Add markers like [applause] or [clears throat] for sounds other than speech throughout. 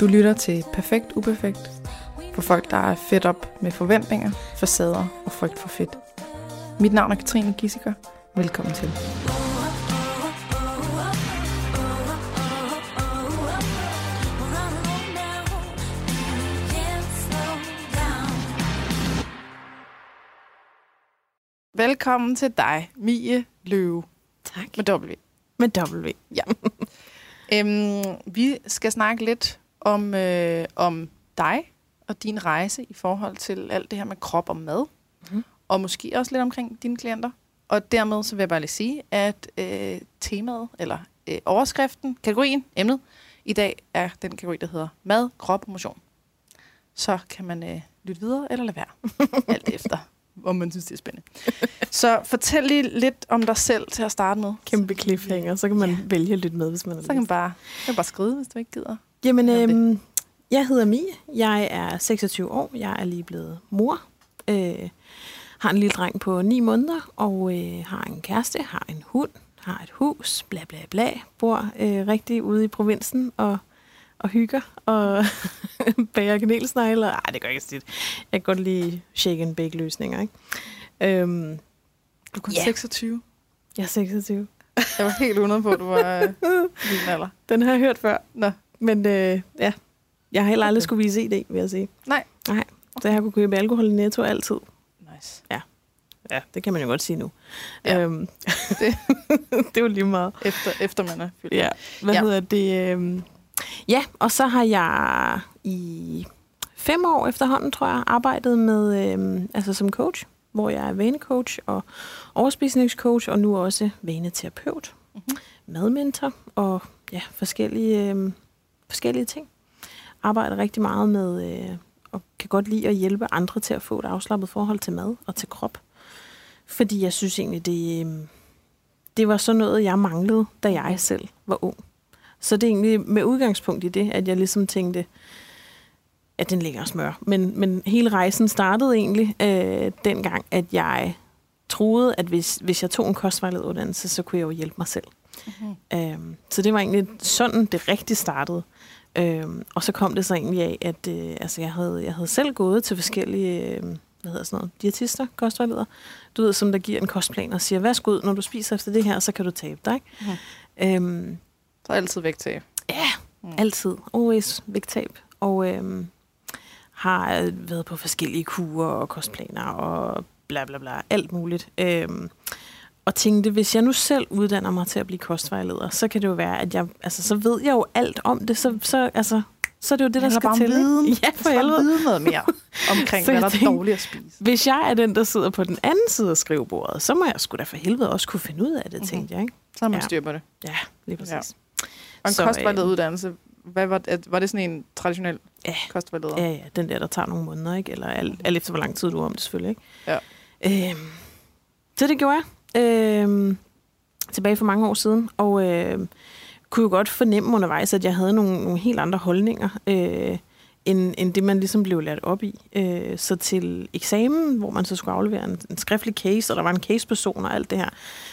Du lytter til Perfekt Uperfekt for folk, der er fedt op med forventninger, facader og frygt for fedt. Mit navn er Katrine Gissiker. Velkommen til. Velkommen til dig, Mie Løve Tak. med W. Med W. Ja. øhm, vi skal snakke lidt om, øh, om dig og din rejse i forhold til alt det her med krop og mad. Mhm. Og måske også lidt omkring dine klienter. Og dermed så vil jeg bare lige sige, at øh, temaet, eller øh, overskriften, kategorien, emnet, i dag er den kategori, der hedder mad, krop og motion. Så kan man øh, lytte videre eller lade være. [laughs] alt efter, om man synes, det er spændende. Så fortæl lige lidt om dig selv til at starte med. Kæmpe cliffhanger. Så kan man Ja. vælge lidt med, hvis man har Så kan man bare, kan man bare skrive, hvis du ikke gider. Jamen, øhm, jeg hedder Mie. Jeg er 26 år. Jeg er lige blevet mor. Øh, har en lille dreng på 9 måneder, og øh, har en kæreste, har en hund, har et hus, bla bla bla. Bor øh, rigtig ude i provinsen og, og hygger og [laughs] bager kanelsnegle. Ej, det gør ikke så tit. Jeg kan godt lide shake and bake løsninger, ikke? Øhm, Du er kun Ja. 26. jeg er 26. Jeg var helt undret på, at du var øh, [laughs] din alder. Den har jeg hørt før. Nå. Men øh, ja, jeg har heller aldrig Okay. skulle vise ID, vil jeg sige. Nej. Nej, så jeg kunne købe alkohol i Netto altid. Nice. Ja, det kan man jo godt sige nu. Ja. Øhm, Det- [laughs] det. er jo lige meget. Efter, efter man er fyldt. Ja, hvad Ja. ja. hedder det? Øhm, ja, og så har jeg i fem år efterhånden, tror jeg, arbejdet med, øhm, altså som coach, hvor jeg er vanecoach og overspisningscoach, og nu også vaneterapeut, Mhm. madmentor og ja, forskellige, øhm, forskellige ting. Arbejder rigtig meget med, øh, og kan godt lide at hjælpe andre til at få et afslappet forhold til mad og til krop. Fordi jeg synes egentlig, det, øhm, det var sådan noget, jeg manglede, da jeg selv var ung. Så det er egentlig med udgangspunkt i det, at jeg ligesom tænkte, at den ligger og smør. Men, men hele rejsen startede egentlig øh, dengang, at jeg troede, at hvis, hvis jeg tog en kostvejlederuddannelse, så kunne jeg jo hjælpe mig selv. Mhm. Øhm, så det var egentlig sådan, det rigtig startede. Øhm, og så kom det så egentlig af, at øh, altså jeg, havde, jeg havde selv gået til forskellige øh, hvad hedder sådan noget, diætister, kostvejledere, du ved, som der giver en kostplan og siger, værsgo, ud, når du spiser efter det her, så kan du tabe dig. Mhm. Øhm, Så altid vægttab. Ja, Mm. altid. Always vægttab. Og øhm, har øh, været på forskellige kurer og kostplaner og bla bla bla, alt muligt. Øhm, og tænkte, hvis jeg nu selv uddanner mig til at blive kostvejleder, så kan det jo være, at jeg, altså, så ved jeg jo alt om det, så, så, altså, så er det jo det, der skal til. viden. [laughs] Ja, Jeg for helvede. vide noget mere [laughs] omkring, hvad jeg der er tænkte- dårligt at spise. Hvis jeg er den, der sidder på den anden side af skrivebordet, så må jeg sgu da for helvede også kunne finde ud af det, Mhm. tænkte jeg. Ikke? Så har man Ja. styr på det. Ja, lige præcis. Ja. Og en Så, øh, kostvejlederuddannelse, hvad var, det, var det sådan en traditionel Ja. kostvejleder? Ja, ja, den der, der tager nogle måneder, ikke? Eller alt, alt efter, hvor lang tid du er om det selvfølgelig, ikke? Ja. Øhm, så det gjorde jeg. Øhm, tilbage for mange år siden. Og øhm, kunne jo godt fornemme undervejs, at jeg havde nogle, nogle helt andre holdninger, øh, end, end det, man ligesom blev lært op i. Øh, så til eksamen, hvor man så skulle aflevere en, en skriftlig case, og der var en caseperson og alt det her,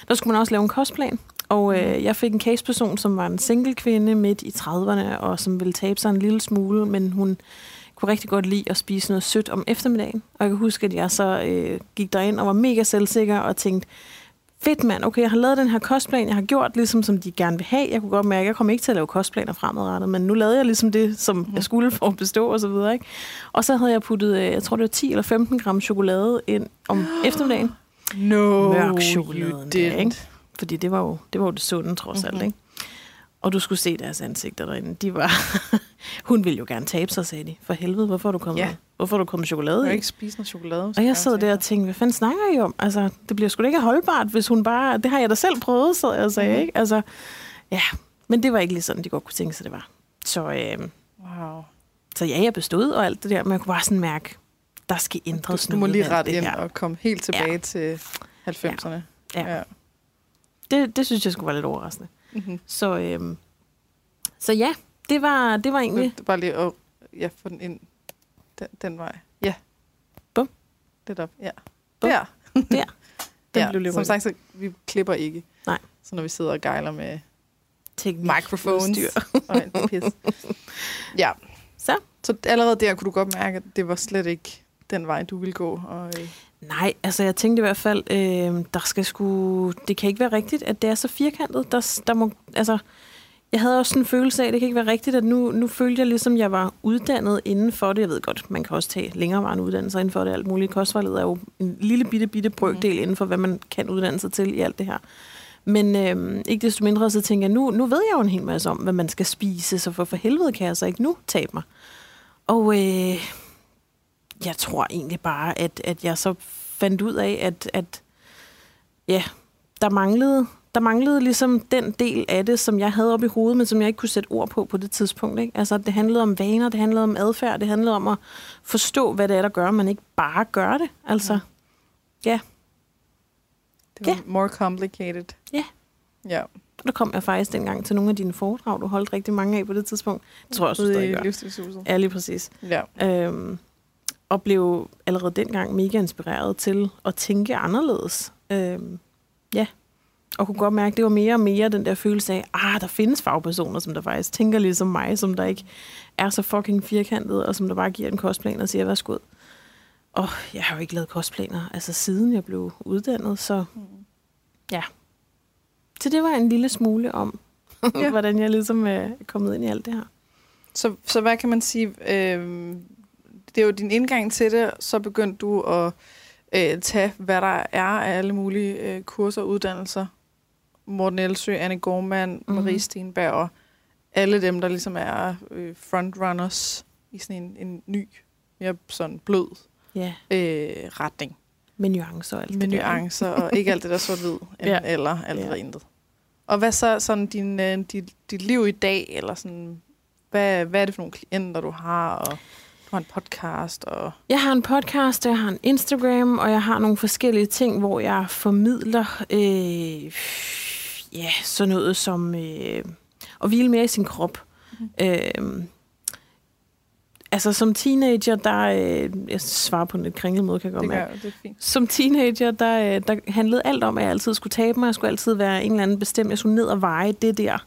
der skulle man også lave en kostplan. Og øh, jeg fik en caseperson, som var en single kvinde midt i 30'erne, og som ville tabe sig en lille smule, men hun kunne rigtig godt lide at spise noget sødt om eftermiddagen. Og jeg kan huske, at jeg så øh, gik derind og var mega selvsikker og tænkte, fedt mand, okay, jeg har lavet den her kostplan, jeg har gjort ligesom, som de gerne vil have. Jeg kunne godt mærke, at jeg kommer ikke til at lave kostplaner fremadrettet, men nu lavede jeg ligesom det, som jeg skulle for at bestå og så videre. Ikke? Og så havde jeg puttet, øh, jeg tror det var 10 eller 15 gram chokolade ind om [gasps] eftermiddagen. No, Mørk chokolade ikke? Fordi det var jo det, var jo det sunde, trods alt, Mhm. ikke? Og du skulle se deres ansigter derinde. De var... [laughs] Hun ville jo gerne tabe sig, sagde de. For helvede, hvorfor er du kommet, Ja. hvorfor er du kommet Jeg chokolade kan i? ikke spise noget chokolade. Og jeg sad der og tænkte, hvad fanden snakker I om? Altså, det bliver sgu da ikke holdbart, hvis hun bare... Det har jeg da selv prøvet, sad jeg sagde, mm-hmm. ikke? Altså, ja. Men det var ikke lige sådan, de godt kunne tænke sig, det var. Så, øh, Wow. så ja, jeg bestod og alt det der, men jeg kunne bare sådan mærke, der skal ændres du må noget lige rette ind og komme helt tilbage ja. til 90'erne. Ja. Det, det synes jeg skulle være lidt overraskende. Mm-hmm. Så, øhm, så ja, det var, det var egentlig... Bare lige at ja, få den ind den, den vej. Ja. Bum. Lidt op. Ja. Bum. Der. [laughs] Den ja. blev Som sagt, så vi klipper ikke. Nej. Så når vi sidder og gejler med Teknik, microphones [laughs] og alt pis. Ja. Så allerede der kunne du godt mærke, at det var slet ikke den vej, du ville gå. Og, øh, Nej, altså jeg tænkte i hvert fald, øh, der skal sgu, det kan ikke være rigtigt, at det er så firkantet. Der, der må, altså, jeg havde også sådan en følelse af, at det kan ikke være rigtigt, at nu, nu følte jeg ligesom, jeg var uddannet inden for det. Jeg ved godt, man kan også tage længerevarende uddannelser inden for det. Alt muligt kostvejled er jo en lille bitte, bitte brøkdel inden for, hvad man kan uddanne sig til i alt det her. Men øh, ikke desto mindre, så tænker jeg, nu, nu ved jeg jo en hel masse om, hvad man skal spise, så for, for helvede kan jeg så ikke nu tabe mig. Og øh, jeg tror egentlig bare, at, at jeg så fandt ud af, at, at ja, der manglede, der manglede ligesom den del af det, som jeg havde op i hovedet, men som jeg ikke kunne sætte ord på på det tidspunkt. Ikke? Altså, det handlede om vaner, det handlede om adfærd, det handlede om at forstå, hvad det er, der gør, man ikke bare gør det. Altså, ja. det var Ja. more complicated. Ja. Ja. Og der kom jeg faktisk dengang til nogle af dine foredrag, du holdt rigtig mange af på det tidspunkt. Det tror jeg også, du stadig i gør. Ja, lige præcis. Ja. Øhm, og blev allerede dengang mega inspireret til at tænke anderledes. Øhm, ja, og kunne godt mærke, at det var mere og mere den der følelse af, ah, der findes fagpersoner, som der faktisk tænker ligesom mig, som der ikke er så fucking firkantet, og som der bare giver en kostplan og siger, værsgo. Og jeg har jo ikke lavet kostplaner, altså siden jeg blev uddannet, så ja. Så det var en lille smule om, Ja. ja. [laughs] hvordan jeg ligesom er kommet ind i alt det her. Så, så hvad kan man sige? Øh, det er jo din indgang til det. Så begyndte du at øh, tage, hvad der er af alle mulige øh, kurser og uddannelser. Morten Elsø, Anne Gormand, mm-hmm. Mhm. Marie Stenberg og alle dem, der ligesom er øh, frontrunners i sådan en, en ny, mere sådan blød Ja, øh, retning. med nuancer og alt Med det nuancer og ikke alt det der sort-hvid, [laughs] Ja. eller, alt Ja. intet. Og hvad så sådan din, øh, dit, dit liv i dag, eller sådan, hvad, hvad er det for nogle klienter, du har, og har en podcast, og Jeg har en podcast, jeg har en Instagram, og jeg har nogle forskellige ting, hvor jeg formidler øh, ja, sådan noget som øh, at hvile mere i sin krop. Mm. Øh, altså som teenager, der... Øh, jeg svarer på en lidt kringlet måde, kan jeg godt det, mærke. gør, det fint. Som teenager, der, øh, der handlede alt om, at jeg altid skulle tabe mig. Jeg skulle altid være en eller anden bestemt. Jeg skulle ned og veje det der.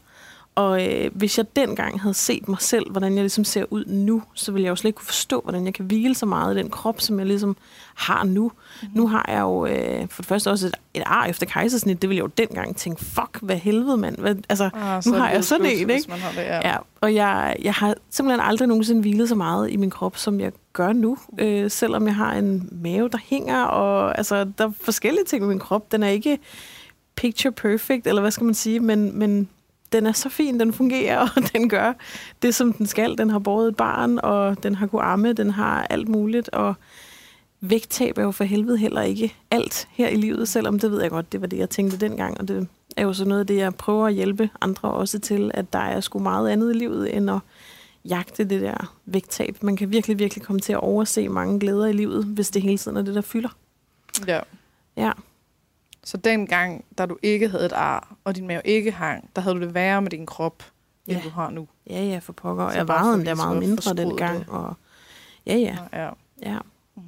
Og øh, hvis jeg dengang havde set mig selv, hvordan jeg ligesom ser ud nu, så ville jeg jo slet ikke kunne forstå, hvordan jeg kan hvile så meget i den krop, som jeg ligesom har nu. Mm-hmm. Nu har jeg jo øh, for det første også et, et ar efter kejsersnit. Det ville jeg jo dengang tænke, fuck, hvad helvede, mand. Hvad, altså, Ah, nu har jeg sådan en, ikke? Man har det, ja. Ja, og jeg, jeg har simpelthen aldrig nogensinde hvilet så meget i min krop, som jeg gør nu. Øh, selvom jeg har en mave, der hænger, og altså, der er forskellige ting med min krop. Den er ikke picture perfect, eller hvad skal man sige, men, men den er så fin, den fungerer, [laughs] og den gør det, som den skal. Den har båret et barn, og den har kunnet amme, den har alt muligt, og vægttab er jo for helvede heller ikke alt her i livet, selvom det ved jeg godt, det var det, jeg tænkte dengang, og det er jo så noget af det, jeg prøver at hjælpe andre også til, at der er sgu meget andet i livet, end at jagte det der vægttab. Man kan virkelig, virkelig komme til at overse mange glæder i livet, hvis det hele tiden er det, der fylder. ja. Ja. Så dengang, da du ikke havde et ar, og din mave ikke hang, der havde du det værre med din krop, end Ja. du har nu. Ja, ja, for pokker. Så jeg vejede endda ligesom meget mindre dengang. det. Og ja, ja, Ja. ja. Mhm.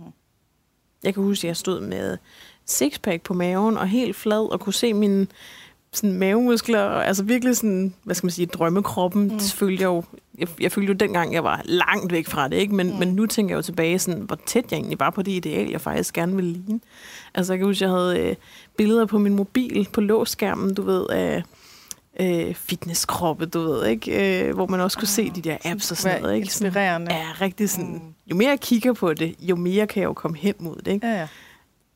Jeg kan huske, at jeg stod med sixpack på maven og helt flad og kunne se mine sådan mavemuskler, og altså virkelig sådan, hvad skal man sige, drømmekroppen, mm. Følte jeg jo, jeg, jeg følte jo dengang, jeg var langt væk fra det, ikke? Men. Mm. men nu tænker jeg jo tilbage, sådan, hvor tæt jeg egentlig var på det ideal, jeg faktisk gerne ville ligne. Altså jeg kan huske, jeg havde øh, billeder på min mobil, på låsskærmen, du ved, af øh, fitnesskroppe, du ved, ikke? Øh, hvor man også kunne se de der apps og sådan noget, ikke? Sådan, Inspirerende. ja, rigtig sådan, Mm. jo mere jeg kigger på det, jo mere kan jeg jo komme hen mod det, ikke? Ja, ja.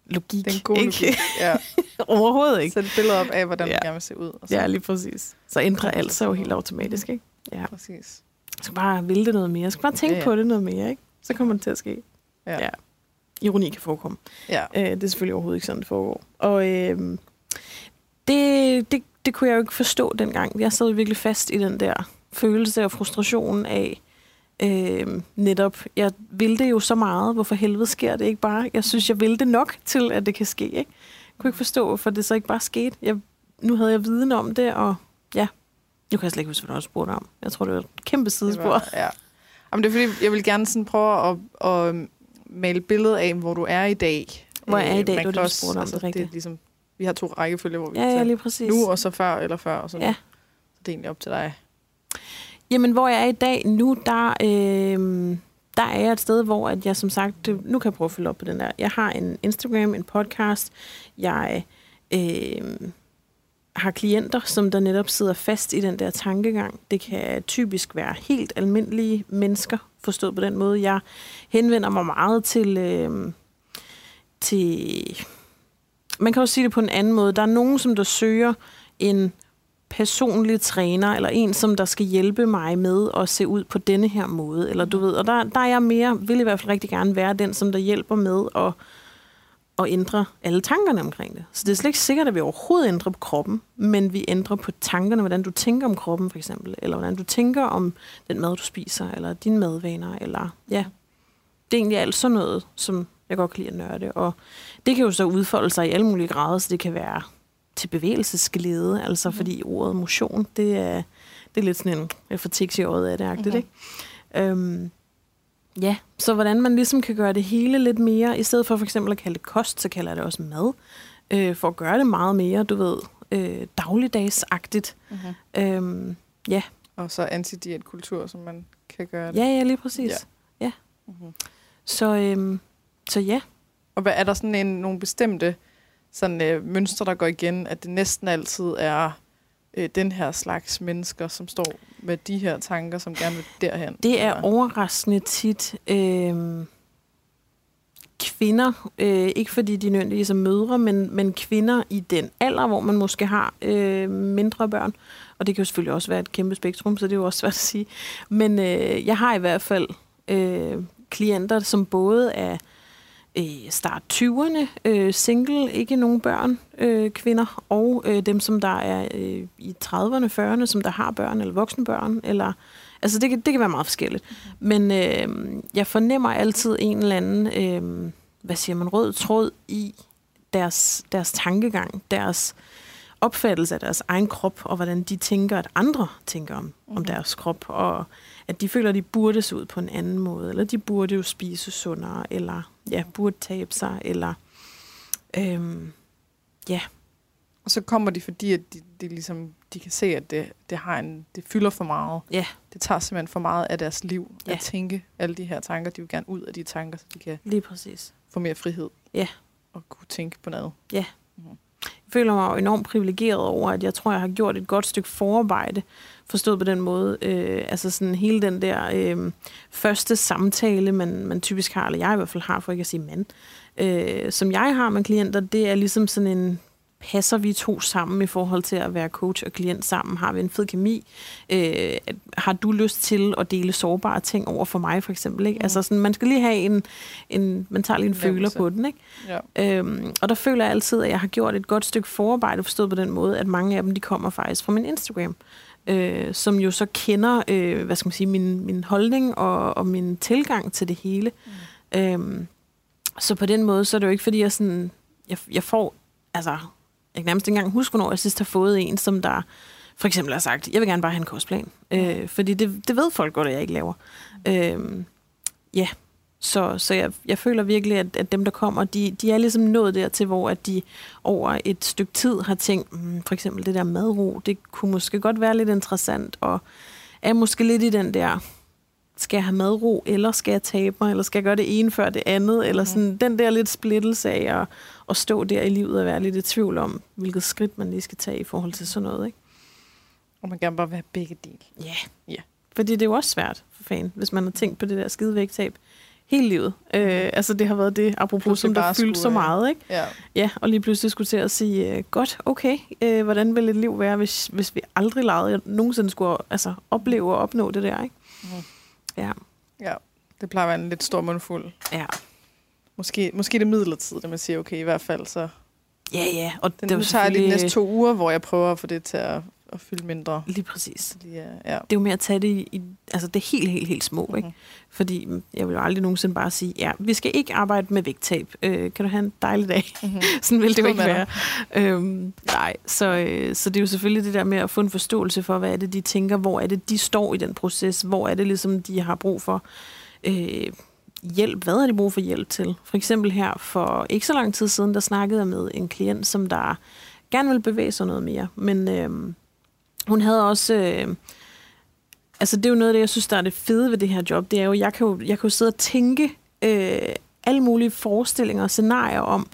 Logik, Det er en god ikke? logik. Ja. [laughs] Overhovedet ikke. Sæt et billede op af, hvordan Ja. du gerne vil se ud. Og så. Ja, lige præcis. Så ændrer alt sig jo helt automatisk, ikke? Ja. Præcis. Jeg skal bare ville det noget mere. Jeg skal bare tænke ja. ja. på det noget mere, ikke? Så kommer det til at ske. Ja. Ja. Ironi kan forekomme. Ja. Øh, det er selvfølgelig overhovedet ikke sådan, det foregår. Og øh, det, det, det kunne jeg jo ikke forstå dengang. Jeg sad virkelig fast i den der følelse og frustration af, øh, netop, jeg ville det jo så meget, hvorfor helvede sker det ikke bare? Jeg synes, jeg ville det nok til, at det kan ske, ikke? Jeg kunne ikke forstå, hvorfor det så ikke bare skete. Jeg, nu havde jeg viden om det, og ja, nu kan jeg slet ikke huske, hvad du også spurgte om. Jeg tror, det var et kæmpe Det sidespor. var, ja. Jamen, det er fordi, jeg vil gerne sådan prøve at, at male et billede af, hvor du er i dag. Hvor jeg er i Øh, dag, man du også- spurgte om, altså, det rigtigt. Det er ligesom, vi har to rækkefølge, hvor vi Ja, ja, lige præcis. nu, og så før eller før. Og så, Ja. så det er egentlig op til dig. Jamen, hvor jeg er i dag nu, der, øh, der er jeg et sted, hvor at jeg som sagt, nu kan jeg prøve at følge op på den der. Jeg har en Instagram, en podcast, jeg øh, har klienter, som der netop sidder fast i den der tankegang. Det kan typisk være helt almindelige mennesker, forstået på den måde. Jeg henvender mig meget til, øh, til man kan også sige det på en anden måde. Der er nogen, som der søger en personlig træner, eller en, som der skal hjælpe mig med at se ud på denne her måde. Eller du ved, og der, der er jeg mere, vil i hvert fald rigtig gerne være den, som der hjælper med at, at ændre alle tankerne omkring det. Så det er slet ikke sikkert, at vi overhovedet ændrer på kroppen, men vi ændrer på tankerne, hvordan du tænker om kroppen for eksempel, eller hvordan du tænker om den mad, du spiser, eller dine madvaner, eller ja. Det er egentlig alt sådan noget, som jeg godt kan lide at nørde. Og det kan jo så udfolde sig i alle mulige grader, så det kan være til bevægelsesglæde, altså mm. fordi ordet motion, det er, det er lidt sådan en, jeg får tiks i øjet af det, mm-hmm. ikke? Øhm, ja, så hvordan man ligesom kan gøre det hele lidt mere, i stedet for for eksempel at kalde det kost, så kalder jeg det også mad, øh, for at gøre det meget mere, du ved, øh, dagligdagsagtigt. Mm-hmm. Øhm, ja. Og så anti-diæt-kultur, som man kan gøre det. ja, ja, lige præcis. Ja. Ja. Mm-hmm. Så, øhm, så ja, Og hvad er der sådan en, nogle bestemte sådan, øh, mønstre, der går igen, at det næsten altid er øh, den her slags mennesker, som står med de her tanker, som gerne vil derhen? Det er Eller- overraskende tit øh, kvinder, øh, ikke fordi de nødvendigvis er mødre, men, men kvinder i den alder, hvor man måske har øh, mindre børn. Og det kan jo selvfølgelig også være et kæmpe spektrum, så det er jo også svært at sige. Men øh, jeg har i hvert fald øh, klienter, som både er øh, start 20'erne, øh, single, ikke nogen børn, øh, kvinder, og øh, dem, som der er øh, i 30'erne, 40'erne, som der har børn, eller voksne børn, eller Altså, det kan, det kan være meget forskelligt. Men øh, jeg fornemmer altid en eller anden, øh, hvad siger man, rød tråd i deres, deres tankegang, deres opfattelse af deres egen krop, og hvordan de tænker, at andre tænker om, mm-hmm. om deres krop, og at de føler, at de burde se ud på en anden måde, eller de burde jo spise sundere, eller ja, burde tabe sig, eller øh, ja, Og så kommer de, fordi at de, de, ligesom, de kan se, at det, det, har en, det fylder for meget. Ja. Det tager simpelthen for meget af deres liv Ja. at tænke alle de her tanker. De vil gerne ud af de tanker, så de kan lige præcis. få mere frihed. Ja. Og kunne tænke på noget. Jeg føler mig jo enormt privilegeret over, at jeg tror, jeg har gjort et godt stykke forarbejde, forstået på den måde. Øh, altså sådan hele den der øh, første samtale, man, man typisk har, eller jeg i hvert fald har, for ikke at sige mand, øh, som jeg har med klienter, det er ligesom sådan en passer vi to sammen i forhold til at være coach og klient sammen? Har vi en fed kemi? Øh, har du lyst til at dele sårbare ting over for mig, for eksempel? Ikke? Mm. Altså sådan, man skal lige have en, en man tager lige en føler Fornemmelse. på den, ikke? Ja. Øhm, og der føler jeg altid, at jeg har gjort et godt stykke forarbejde, forstået på den måde, at mange af dem, de kommer faktisk fra min Instagram, øh, som jo så kender, øh, hvad skal man sige, min, min holdning og, og min tilgang til det hele. Mm. Øhm, så på den måde, så er det jo ikke, fordi jeg sådan, jeg, jeg får, altså, jeg kan nærmest ikke engang huske, hvornår jeg sidst har fået en, som der for eksempel har sagt, jeg vil gerne bare have en kostplan. Øh, fordi det, det ved folk godt, at jeg ikke laver. Øhm, ja, så, så jeg, jeg føler virkelig, at, at dem, der kommer, de, de er ligesom nået dertil, hvor at de over et stykke tid har tænkt, mm, for eksempel det der madro, det kunne måske godt være lidt interessant, og er måske lidt i den der, skal jeg have madro, eller skal jeg tabe mig, eller skal jeg gøre det ene før det andet, eller sådan den der lidt splittelse af at, at stå der i livet og være lidt i tvivl om, hvilket skridt man lige skal tage i forhold til sådan noget, ikke? Og man gerne bare vil have begge dele. Ja. Ja. Fordi det er jo også svært for fan, hvis man har tænkt på det der skide vægttab hele livet. Øh, altså det har været det, apropos, Pludselig som der bare fyldt skulle, så øh, meget, ikke? Ja. Ja, og lige pludselig skulle til at sige, øh, godt, okay, øh, hvordan ville et liv være, hvis, hvis vi aldrig legede, jeg nogensinde skulle altså, opleve og opnå det der, ikke? Mhm. Ja, ja. Det plejer at være en lidt stor mundfuld. ja. Måske, måske det midlertidigt, at man siger, okay, i hvert fald så... Ja, ja, og Den, det nu tager jeg de næste to uger, hvor jeg prøver at få det til at, at fylde mindre. Lige præcis. Fordi, ja, ja. Det er jo mere at tage det i, altså det er helt, helt, helt små, mm-hmm. ikke? Fordi mm, jeg vil jo aldrig nogensinde bare sige, ja, vi skal ikke arbejde med vægttab. Øh, kan du have en dejlig dag? Mm-hmm. [laughs] Sådan vil det jo ikke med være. Øhm, nej, så, øh, så det er jo selvfølgelig det der med at få en forståelse for, hvad er det, de tænker, hvor er det, de står i den proces, hvor er det ligesom, de har brug for øh, hjælp. Hvad har de brug for hjælp til? For eksempel her for ikke så lang tid siden, der snakkede jeg med en klient, som der gerne ville bevæge sig noget mere, men øh, hun havde også... Øh, altså det er jo noget af det, jeg synes, der er det fede ved det her job. Det er jo, jeg kan jo, jeg kan jo sidde og tænke øh, alle mulige forestillinger og scenarier om,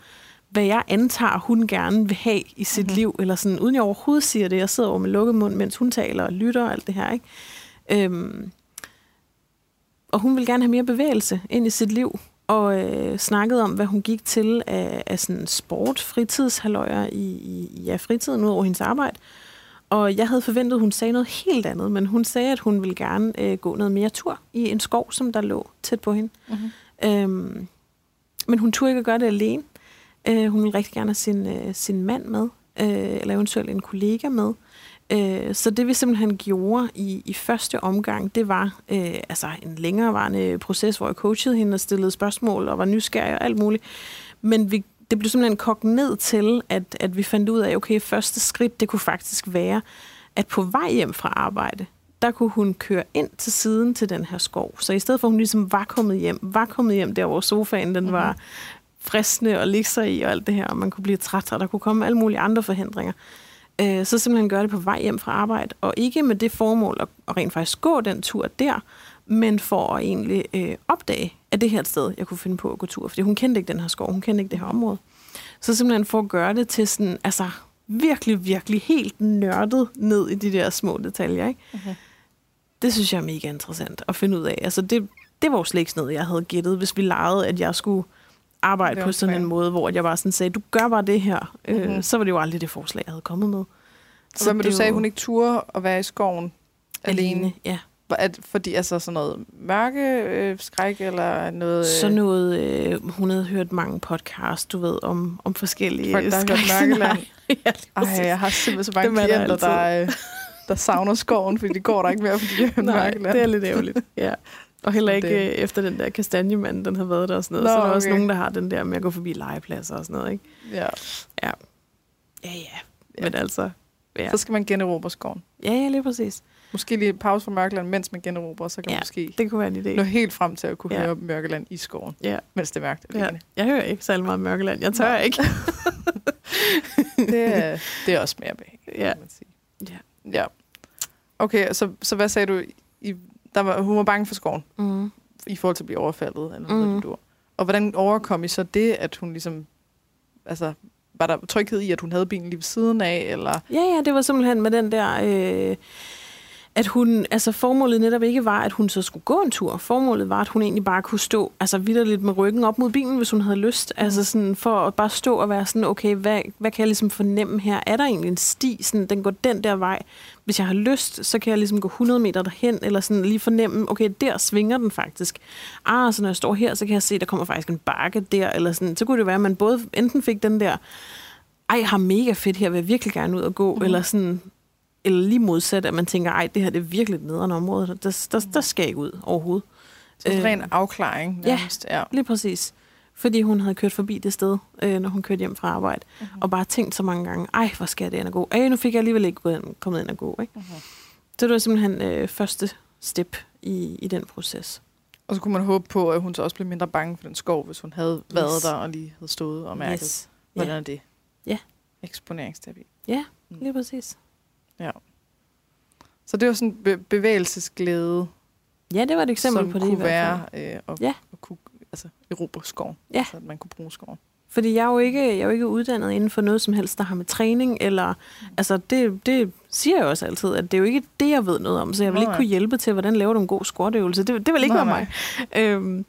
hvad jeg antager, hun gerne vil have i sit mm-hmm. liv, eller sådan, uden jeg overhovedet siger det. Jeg sidder over med lukket mund, mens hun taler og lytter og alt det her, ikke? Øhm, og hun vil gerne have mere bevægelse ind i sit liv, og øh, snakkede om, hvad hun gik til af, af sådan sport, fritidshaløjer i, i ja, fritiden ud over hendes arbejde. Og jeg havde forventet, at hun sagde noget helt andet, men hun sagde, at hun ville gerne øh, gå noget mere tur i en skov, som der lå tæt på hende. Mm-hmm. Øhm, men hun turde ikke gøre det alene. Øh, hun ville rigtig gerne have sin, øh, sin mand med, øh, eller eventuelt en kollega med. Øh, så det vi simpelthen gjorde i, i første omgang, det var øh, altså en længerevarende proces, hvor jeg coachede hende og stillede spørgsmål og var nysgerrig og alt muligt. Men vi, det blev simpelthen kogt ned til, at, at vi fandt ud af, okay, første skridt, det kunne faktisk være, at på vej hjem fra arbejde, der kunne hun køre ind til siden til den her skov. Så i stedet for, at hun ligesom var kommet hjem, var kommet hjem der, hvor sofaen den var mm-hmm. fristende og ligge sig i og alt det her, og man kunne blive træt, og der kunne komme alle mulige andre forhindringer. Øh, så simpelthen gøre det på vej hjem fra arbejde, og ikke med det formål at, at rent faktisk gå den tur der, men for at egentlig øh, opdage, at det her et sted, jeg kunne finde på at gå tur. Fordi hun kendte ikke den her skov, hun kendte ikke det her område. Så simpelthen for at gøre det til sådan, altså virkelig, virkelig helt nørdet ned i de der små detaljer. Ikke? Okay. Det synes jeg er mega interessant at finde ud af. Altså det, det var jo slet ikke noget, jeg havde gættet, hvis vi legede, at jeg skulle arbejde på sådan en måde, hvor jeg bare sådan sagde, du gør bare det her. Mm-hmm. Øh, så var det jo aldrig det forslag, jeg havde kommet med. Så hvad med, du sagde, jo... hun ikke turde at være i skoven alene? alene ja. At, fordi altså sådan noget mørke øh, skræk eller noget... Øh... Så noget, øh, hun havde hørt mange podcasts, du ved, om, om forskellige Folk, der har hørt Mørkeland. [laughs] ja, Ej, jeg har simpelthen så mange klienter, der, der, øh, der savner skoven, fordi det går der ikke mere, fordi de har [laughs] Nej, Mørkeland. det er lidt ærgerligt. ja. Og heller ikke det. Øh, efter den der kastanjemand, den har været der og sådan noget. Nå, så er der okay. også nogen, der har den der med at gå forbi legepladser og sådan noget, ikke? Ja. Ja. Ja, ja. Men altså... Ja. Så skal man generobre skoven. Ja, ja, lige præcis. Måske lige pause fra Mørkeland, mens man generober, så kan ja, man måske det kunne være en idé. nå helt frem til at kunne ja. høre Mørkeland i skoven, ja. mens det er mørkt alene. Ja. Jeg hører ikke særlig meget Mørkeland. Jeg tør Nej. ikke. [laughs] det, er, det er også mere behageligt, ja. kan man sige. Ja. ja. Okay, så, så hvad sagde du? I, der var, hun var bange for skoven, mm. i forhold til at blive overfaldet, eller noget, mm. du Og hvordan overkom I så det, at hun ligesom, altså, var der tryghed i, at hun havde bilen lige ved siden af, eller? Ja, ja, det var simpelthen med den der... Øh at hun, altså formålet netop ikke var, at hun så skulle gå en tur. Formålet var, at hun egentlig bare kunne stå, altså lidt med ryggen op mod bilen, hvis hun havde lyst. Mm. Altså sådan for at bare stå og være sådan, okay, hvad, hvad kan jeg ligesom fornemme her? Er der egentlig en sti, sådan, den går den der vej? Hvis jeg har lyst, så kan jeg ligesom gå 100 meter derhen, eller sådan lige fornemme, okay, der svinger den faktisk. Ah, så når jeg står her, så kan jeg se, der kommer faktisk en bakke der, eller sådan. Så kunne det være, at man både enten fik den der, ej, har mega fedt her, vil jeg virkelig gerne ud og gå, mm. eller sådan, eller lige modsat, at man tænker, ej, det her det er virkelig et nederen område. Der, der, der skal ikke ud overhovedet. Så det er ren afklaring nærmest. Ja, ja, lige præcis. Fordi hun havde kørt forbi det sted, øh, når hun kørte hjem fra arbejde. Uh-huh. Og bare tænkt så mange gange, ej, hvor skal det ind og gå. Ej, nu fik jeg alligevel ikke gået ind, kommet ind og gå. Ikke? Uh-huh. Så det var simpelthen øh, første step i, i den proces. Og så kunne man håbe på, at hun så også blev mindre bange for den skov, hvis hun havde yes. været der og lige havde stået og mærket, yes. hvordan yeah. er det? Ja. Eksponeringsterapi. Ja, mm. lige præcis. Ja. Så det var sådan be- bevægelsesglæde. Ja, det var et eksempel på det kunne i hvert fald. være øh, at, ja. at kunne altså, erobre skoven. Ja. Altså, at man kunne bruge skoven. Fordi jeg er, jo ikke, jeg er jo ikke uddannet inden for noget som helst, der har med træning, eller, mm. altså det, det siger jeg også altid, at det er jo ikke det, jeg ved noget om, så jeg vil nej, ikke kunne hjælpe til, hvordan laver du en god squat-øvelse. Det, det vil ikke nej, være mig. Øhm,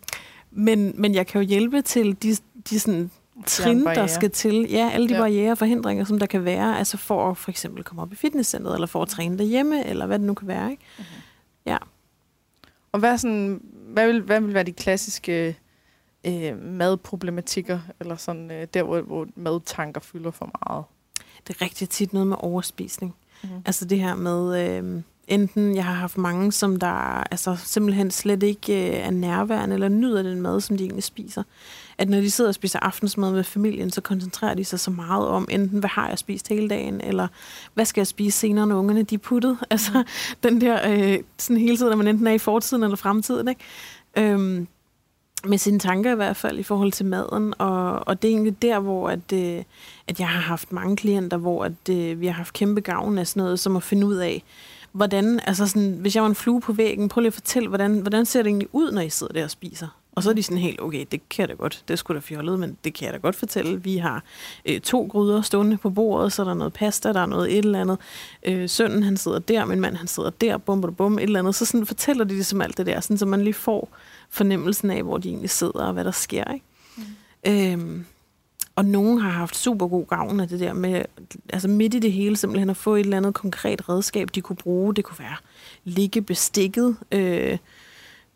men, men jeg kan jo hjælpe til de, de sådan trin, der skal til. Ja, alle de ja. barriere og forhindringer, som der kan være, altså for at for eksempel komme op i fitnesscenteret, eller for at træne derhjemme, eller hvad det nu kan være. Ikke? Okay. Ja. Og hvad, sådan, hvad, vil, hvad vil være de klassiske øh, madproblematikker, eller sådan øh, der, hvor, hvor madtanker fylder for meget? Det er rigtig tit noget med overspisning. Mm-hmm. Altså det her med... Øh, enten jeg har haft mange, som der altså, simpelthen slet ikke øh, er nærværende eller nyder den mad, som de egentlig spiser. At når de sidder og spiser aftensmad med familien, så koncentrerer de sig så meget om enten, hvad har jeg spist hele dagen, eller hvad skal jeg spise senere, når ungerne de er puttet. [laughs] Altså mm. den der øh, sådan hele tiden, at man enten er i fortiden eller fremtiden. Ikke? Øhm, med sine tanker i hvert fald i forhold til maden, og, og det er egentlig der, hvor at, øh, at jeg har haft mange klienter, hvor at, øh, vi har haft kæmpe gavn af sådan noget, som at finde ud af, hvordan, altså sådan, hvis jeg var en flue på væggen, prøv lige at fortælle, hvordan, hvordan ser det egentlig ud, når I sidder der og spiser? Og så er de sådan helt, okay, det kan jeg da godt, det skulle da fjollet, men det kan jeg da godt fortælle. Vi har øh, to gryder stående på bordet, så er der noget pasta, der er noget et eller andet. Øh, sønnen, han sidder der, min mand, han sidder der, bum, bum, bum, et eller andet. Så sådan fortæller de ligesom alt det der, sådan, så man lige får fornemmelsen af, hvor de egentlig sidder og hvad der sker. Ikke? Mm. Øhm, og nogen har haft super god gavn af det der med, altså midt i det hele simpelthen at få et eller andet konkret redskab, de kunne bruge. Det kunne være ligge bestikket, øh,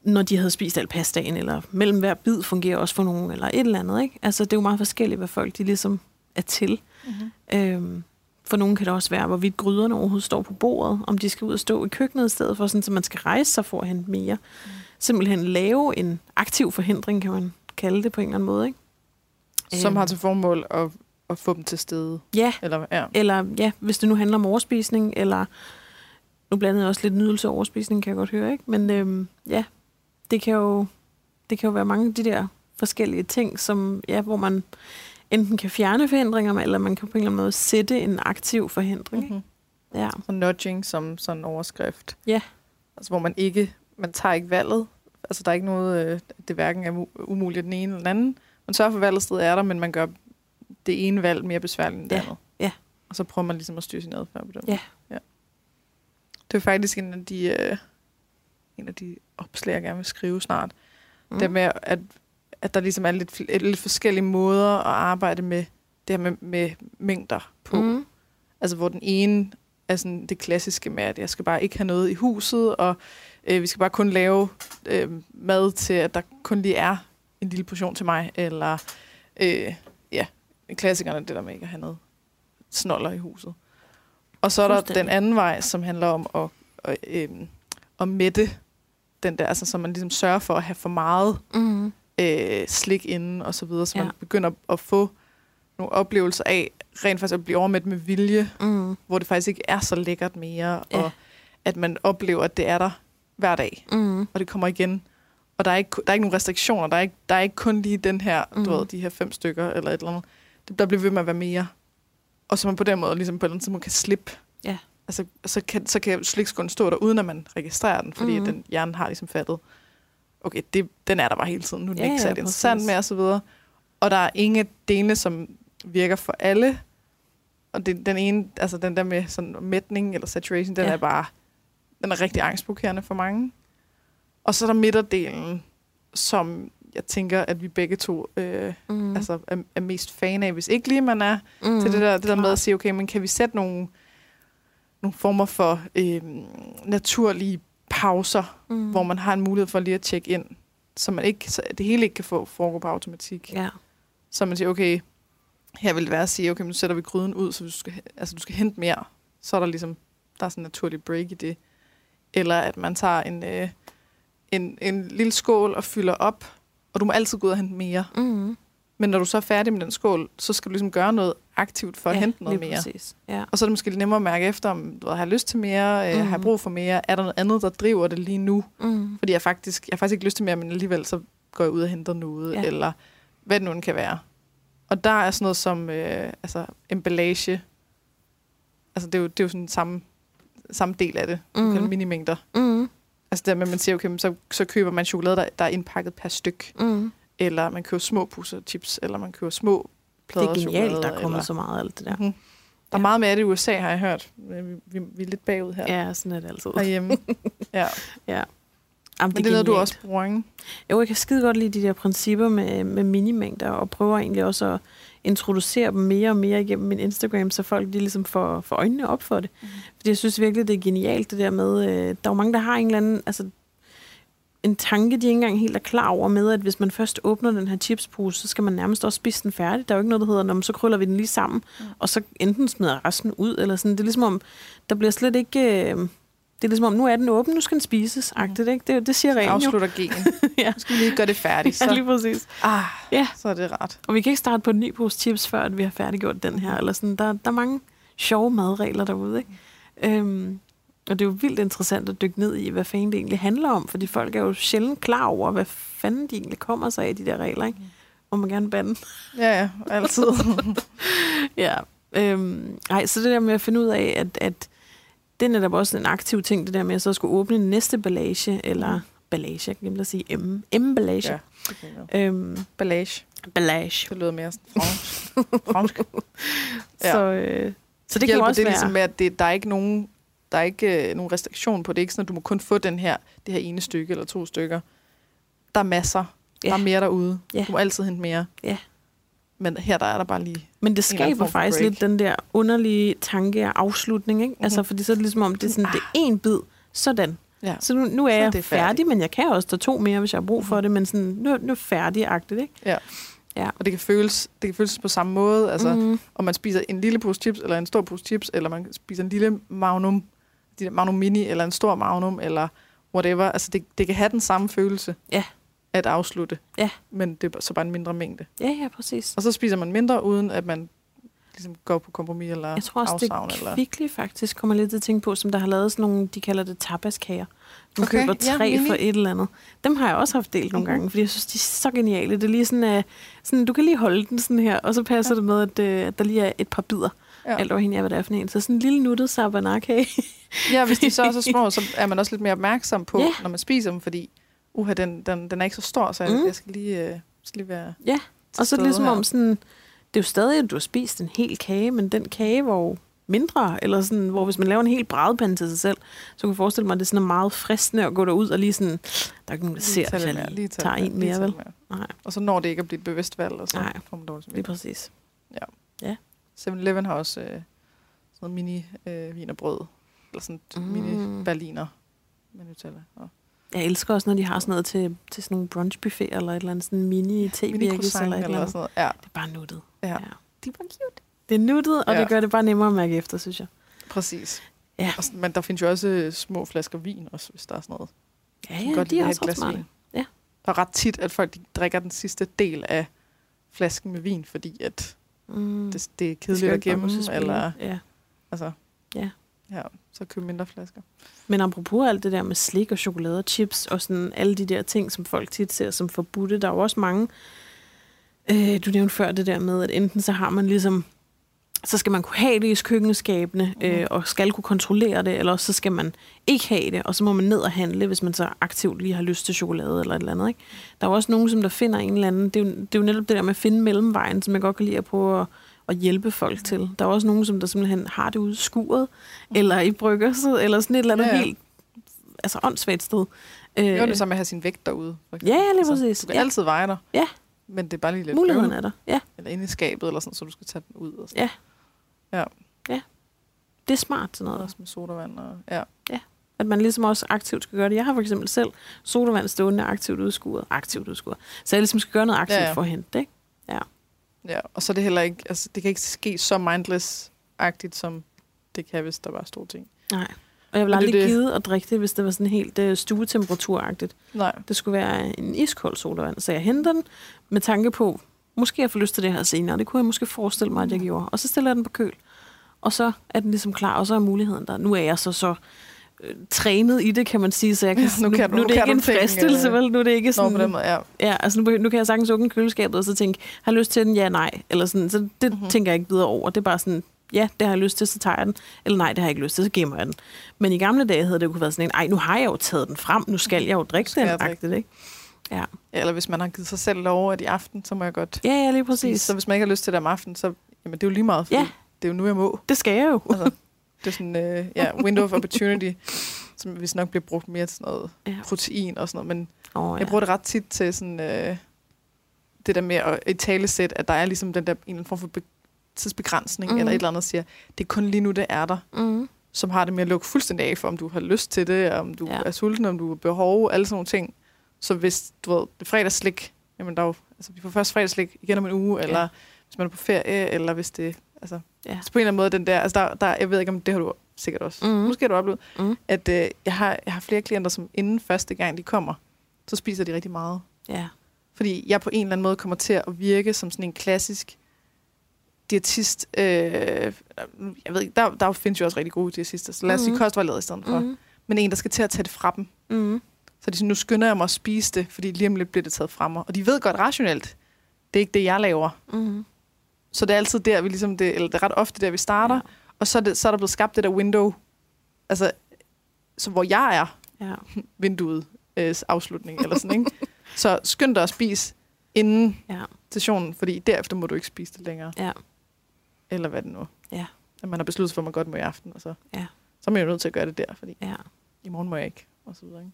når de havde spist al pastaen, eller mellem hver bid fungerer også for nogen, eller et eller andet. Ikke? Altså det er jo meget forskelligt, hvad folk de ligesom er til. Mm-hmm. Øhm, for nogen kan det også være, hvorvidt gryderne overhovedet står på bordet, om de skal ud og stå i køkkenet i stedet for, sådan, så man skal rejse sig for at hente mere. Mm. Simpelthen lave en aktiv forhindring, kan man kalde det på en eller anden måde. Ikke? Som Øhm. har til formål at, at få dem til stede. Ja, Eller, ja. eller ja, hvis det nu handler om overspisning, eller nu blandede jeg også lidt nydelse og overspisning, kan jeg godt høre, ikke? Men øhm, ja, det kan, jo, det kan jo være mange af de der forskellige ting, som, ja, hvor man enten kan fjerne forhindringer, eller man kan på en eller anden måde sætte en aktiv forhindring. Mm-hmm. Ja. Så nudging som sådan en overskrift. Ja. Altså hvor man ikke, man tager ikke valget. Altså der er ikke noget, øh, det hverken er mu- umuligt den ene eller den anden. Man sørger for, at valget stadig er der, men man gør det ene valg mere besværligt end det Ja. andet. Ja. Og så prøver man ligesom at styre sin adfærd på den. Ja. ja. Det er faktisk en af de, øh, en af de opslag, jeg gerne vil skrive snart. Mm. Det med, at, at der ligesom er lidt, lidt, forskellige måder at arbejde med det her med, med mængder på. Mm. Altså hvor den ene er sådan det klassiske med, at jeg skal bare ikke have noget i huset, og øh, vi skal bare kun lave øh, mad til, at der kun lige er en lille portion til mig, eller øh, ja, klassikerne det der med ikke at have noget snoller i huset. Og så er der den anden vej, som handler om at, at, øh, at mætte den der, altså så man ligesom sørger for at have for meget Mm. øh, slik inden og så videre, så Ja. man begynder at få nogle oplevelser af rent faktisk at blive overmæt med vilje, Mm. hvor det faktisk ikke er så lækkert mere, Ja. og at man oplever, at det er der hver dag, Mm. og det kommer igen. Og der er ikke, der er ikke nogen restriktioner, der er ikke, der er ikke kun lige den her, mm. Du ved, de her fem stykker eller et eller andet. Det- Der bliver ved med at være mere. Og så man på den måde ligesom på den tidspunkt kan slippe. Ja. Altså, så kan, så kan slikskålen stå der, uden at man registrerer den, fordi Mhm. mm. den hjernen har ligesom fattet, okay, det, den er der bare hele tiden, nu er den Ja, ikke ja, særlig interessant præcis. mere, og så videre. Og der er ingen dele, som virker for alle. Og det, den ene, altså den der med sådan mætning eller saturation, den Ja. er bare, den er rigtig angstprovokerende for mange. Og så er der midterdelen, som jeg tænker, at vi begge to øh, Mm. altså, er, er mest fan af, hvis ikke lige man er mm. til det der, det der med at sige, okay, men kan vi sætte nogle, nogle former for øh, naturlige pauser, mm. hvor man har en mulighed for lige at tjekke ind, så man ikke, så det hele ikke kan få foregå på automatik. Ja. Så man siger, okay, her vil det være at sige, okay, nu sætter vi gryden ud, så du skal, altså, du skal hente mere. Så er der ligesom, der er sådan en naturlig break i det. Eller at man tager en, øh, en, en lille skål og fylder op, og du må altid gå ud og hente mere. Mm. Men når du så er færdig med den skål, så skal du ligesom gøre noget aktivt for at ja, hente noget mere. Præcis. Ja. Og så er det måske lidt nemmere at mærke efter, om du har lyst til mere, øh, Mhm. har jeg brug for mere, er der noget andet, der driver det lige nu? Mm. Fordi jeg faktisk, jeg har faktisk ikke lyst til mere, men alligevel så går jeg ud og henter noget, Ja. eller hvad det nu kan være. Og der er sådan noget som øh, altså, emballage. Altså det er jo, det er jo sådan samme, samme del af det. Mm. Mhm. Mm. minimængder. Mm. Altså der med, at man siger, okay, så, så køber man chokolade, der, der er indpakket per styk. Mm. Eller man køber små pusser chips, eller man køber små Det plader er genialt, der er kommet eller, så meget af alt det der. Mm-hmm. Der er Ja. meget med det i USA, har jeg hørt. Vi, vi, vi er lidt bagud her. Ja, sådan er det altid. Herhjemme. ja. [laughs] Jamen, Men det er noget, du også bruger, ikke? Jo, jeg kan skide godt lide de der principper med, med minimængder, og prøver egentlig også at introducere dem mere og mere igennem min Instagram, så folk de ligesom får, får øjnene op for det. Mm. Fordi jeg synes virkelig, det er genialt, det der med, øh, der er jo mange, der har en eller anden, altså en tanke, de ikke engang helt er klar over med, at hvis man først åbner den her chipspose, så skal man nærmest også spise den færdig. Der er jo ikke noget, der hedder, når man så krøller vi den lige sammen, mm. og så enten smider resten ud, eller sådan. Det er ligesom om, der bliver slet ikke... Øh, det er ligesom om, nu er den åben, nu skal den spises, agtigt, ikke? Det, det siger reglen jo. Afslutter gen. [laughs] Ja. Nu skal vi lige gøre det færdigt. Ja, Så, lige præcis. ah, Ja. så er det ret. Og vi kan ikke starte på en ny pose chips, før at vi har færdiggjort den her. Eller sådan. Der, der er mange sjove madregler derude. Ikke? Øhm, og det er jo vildt interessant at dykke ned i, hvad fanden det egentlig handler om. Fordi folk er jo sjældent klar over, hvad fanden de egentlig kommer sig af, de der regler. Ikke? Må man gerne bande. Ja, ja, altid. [laughs] ja. Øhm, ej, så det der med at finde ud af, at, at det er netop også en aktiv ting, det der med at så skulle åbne næste ballage, eller ballage, jeg glemte at sige em, emballage. Ja, det jeg. Øhm, Ballage. ballage. Det lyder mere sådan fransk. [laughs] fransk. Ja. Så, øh, så det, det kan også det være... ligesom med, at det, der er ikke nogen der er ikke øh, nogen restriktion på det. Det er ikke sådan, at du må kun få den her, det her ene stykke eller to stykker. Der er masser. Ja. Der er mere derude. Ja. Du må altid hente mere. Ja. Men her der er der bare lige... Men det skaber faktisk break. lidt den der underlige tanke af afslutning, ikke? Mm-hmm. Altså, Mhm. fordi så er det ligesom om, det er sådan, det er én bid, sådan. Ja. Så nu, nu er Så er jeg det færdig, færdigt. men jeg kan også tage to mere, hvis jeg har brug for det, men sådan, nu, nu er færdig-agtigt, ikke? ja. Ja. Og det kan, føles, det kan føles på samme måde. Altså, mm. mm. om man spiser en lille pose chips, eller en stor pose chips, eller man spiser en lille Magnum, de der Magnum Mini, eller en stor Magnum, eller whatever. Altså, det, det kan have den samme følelse Ja. at afslutte. Ja. Men det er så bare en mindre mængde. Ja, ja, præcis. Og så spiser man mindre, uden at man ligesom går på kompromis eller Jeg tror også, afsavn. det eller... Kvickly faktisk kommer lidt til at tænke på, som der har lavet sådan nogle, de kalder det tapaskager. Du Okay, køber ja, tre mini. for et eller andet. Dem har jeg også haft delt nogle Mhm. gange, fordi jeg synes, de er så geniale. Det er lige sådan, uh, sådan du kan lige holde den sådan her, og så passer Ja. det med, at, uh, at der lige er et par bidder, ja. Ja. alt afhængig af, hvad det er for en. Så sådan en lille nuttet sabanakage. [laughs] ja, hvis de så er så små, så [laughs] er man også lidt mere opmærksom på, Ja. når man spiser dem, fordi uha, den, den, den er ikke så stor, så jeg, Mm. jeg skal lige, øh, skal lige være Ja, og så er det ligesom her. om sådan, det er jo stadig, at du har spist en hel kage, men den kage var jo mindre, eller sådan, hvor hvis man laver en hel brædepande til sig selv, så kan jeg forestille mig, at det sådan er meget fristende at gå derud og lige sådan, der er ikke nogen, der ser, lidt jeg lige lige tage tager en mere, vel? Nej, Og så når det ikke at blive et bevidst valg, og så Nej. får man dårligt lige samvittighed. præcis. 7-Eleven har også øh, sådan noget mini øh, vinerbrød, eller sådan Mm. mm. mini berliner med Nutella. Og Jeg elsker også, når de har sådan noget til, til sådan nogle brunchbuffet eller et eller andet sådan mini mini te croissant eller et eller eller sådan noget. Ja, Det er bare nuttet. ja. Ja. De var cute. Det er nuttet, og Ja. det gør det bare nemmere at mærke efter, synes jeg. Præcis. Ja. Og, sådan- men der findes jo også øh, små flasker vin, også, hvis der er sådan noget. Ja, ja, godt de er også et ret glas smarte. Ja. Der er ret tit, at folk de drikker den sidste del af flasken med vin, fordi at Mm. det, det er kedeligt at gemme, eller Ja. altså, Ja. Ja, så køb mindre flasker. Men apropos alt det der med slik og chokolade og chips og sådan alle de der ting, som folk tit ser som forbudte, der er jo også mange, øh, du nævnte før det der med, at enten så har man ligesom, så skal man kunne have det i køkkenskabene, øh, Mhm. og skal kunne kontrollere det, eller så skal man ikke have det, og så må man ned og handle, hvis man så aktivt lige har lyst til chokolade eller et eller andet. Ikke? Der er jo også nogen, som der finder en eller anden, det er, jo, det er jo netop det der med at finde mellemvejen, som jeg godt kan lide at prøve at, at hjælpe folk til. Der er også nogen, som der simpelthen har det ude i skuret, eller i bryggerset, eller sådan et eller andet Ja, ja. helt altså åndssvagt sted. Øh, Det er det samme med at have sin vægt derude. for Ja, ja, lige eksempel. præcis. Du kan Ja. altid veje dig. Ja. Men det er bare lige lidt Muligheden er der. Ja, Eller inde i skabet, eller sådan, så du skal tage den ud. Og sådan. det er smart sådan noget. Også med sodavand. Og, ja. At man ligesom også aktivt skal gøre det. Jeg har for eksempel selv sodavand stående aktivt udskuret. Aktivt udskuret. Så jeg ligesom skal gøre noget aktivt Ja, ja, ja. ja. for at hente det. Ikke? ja. Og så er det heller ikke, altså, det kan ikke ske så mindless-agtigt, som det kan, hvis der bare står ting. Nej. Og jeg vil Men det er aldrig det- gide at drikke det, hvis det var sådan helt uh, stuetemperaturagtigt. Nej. Det skulle være en iskold sodavand. Så jeg henter den med tanke på, måske jeg får lyst til det her senere. Det kunne jeg måske forestille mig, at jeg gjorde. Og så stiller jeg den på køl. Og så er den ligesom klar, og så er muligheden der. Nu er jeg så så øh, trænet i det, kan man sige, så jeg kan, nu nu, kan du- nu, nu er det kan ikke en fristelse, øh, vel? Nu er det ikke Nå, sådan... på den måde, ja. Ja, altså nu, nu kan jeg sagtens åbne køleskabet og så tænke, har jeg lyst til den? Ja, nej. Eller sådan, så det Mhm. mm-hmm. tænker jeg ikke videre over. Det er bare sådan, ja, det har jeg lyst til, så tager jeg den. Eller nej, det har jeg ikke lyst til, så gemmer jeg den. Men i gamle dage havde det jo kunne være sådan en, ej, nu har jeg jo taget den frem, nu skal jeg jo drikke den, agtigt, ikke? Ja. Eller hvis man har givet sig selv lov, at i aften, så må jeg godt ja, ja, lige præcis. Så hvis man ikke har lyst til det om aftenen, så jamen, det er jo lige meget, fordi Ja. det er jo nu, jeg må. Det skal jeg jo. Altså, [laughs] det er sådan, øh, ja, window of opportunity, [laughs] som hvis nok bliver brugt mere til sådan noget Ja. protein og sådan noget. Men Oh, ja. jeg bruger det ret tit til sådan, øh, det der med at i tale sæt, at der er ligesom den der en eller anden form for be- tidsbegrænsning, mm. eller et eller andet, siger, det er kun lige nu, det er der, Mm. som har det med at lukke fuldstændig af for, om du har lyst til det, om du Ja. er sulten, om du har behov, alle sådan nogle ting. Så hvis, du ved, det fredagsslik, jamen der er jo, altså vi får først fredagsslik igen om en uge, eller Ja. hvis man er på ferie, eller hvis det, altså, Ja. så på en eller anden måde, den der, altså der, der, jeg ved ikke, om det har du sikkert også, mm. måske har du oplevet, Mm. at øh, jeg, har, jeg har flere klienter, som inden første gang de kommer, så spiser de rigtig meget. Ja. Fordi jeg på en eller anden måde kommer til at virke som sådan en klassisk diætist. Øh, jeg ved ikke, der, der findes jo også rigtig gode diætister, så lad os mm. sige Mhm. kostvejleder i stedet for. Mm. Men en, der skal til at tage det fra dem. Mm. Så de siger, nu skynder jeg mig at spise det, fordi lige om lidt bliver det taget fra mig. Og de ved godt rationelt, det er ikke det, jeg laver. Mm. Så det er altid der, vi ligesom det, eller det er ret ofte der, vi starter. Ja. Ja. Og så er, det, så er der blevet skabt det der window, altså, så hvor jeg er, Ja. [laughs] vinduet øh, afslutning eller sådan, ikke? [laughs] Så skynd dig at spise inden Ja. stationen, fordi derefter må du ikke spise det længere. Ja. Eller hvad det nu. Ja. At man har besluttet for, at man godt må i aften, og så, Ja. så er man jo nødt til at gøre det der, fordi ja. i morgen må jeg ikke, og så videre, ikke?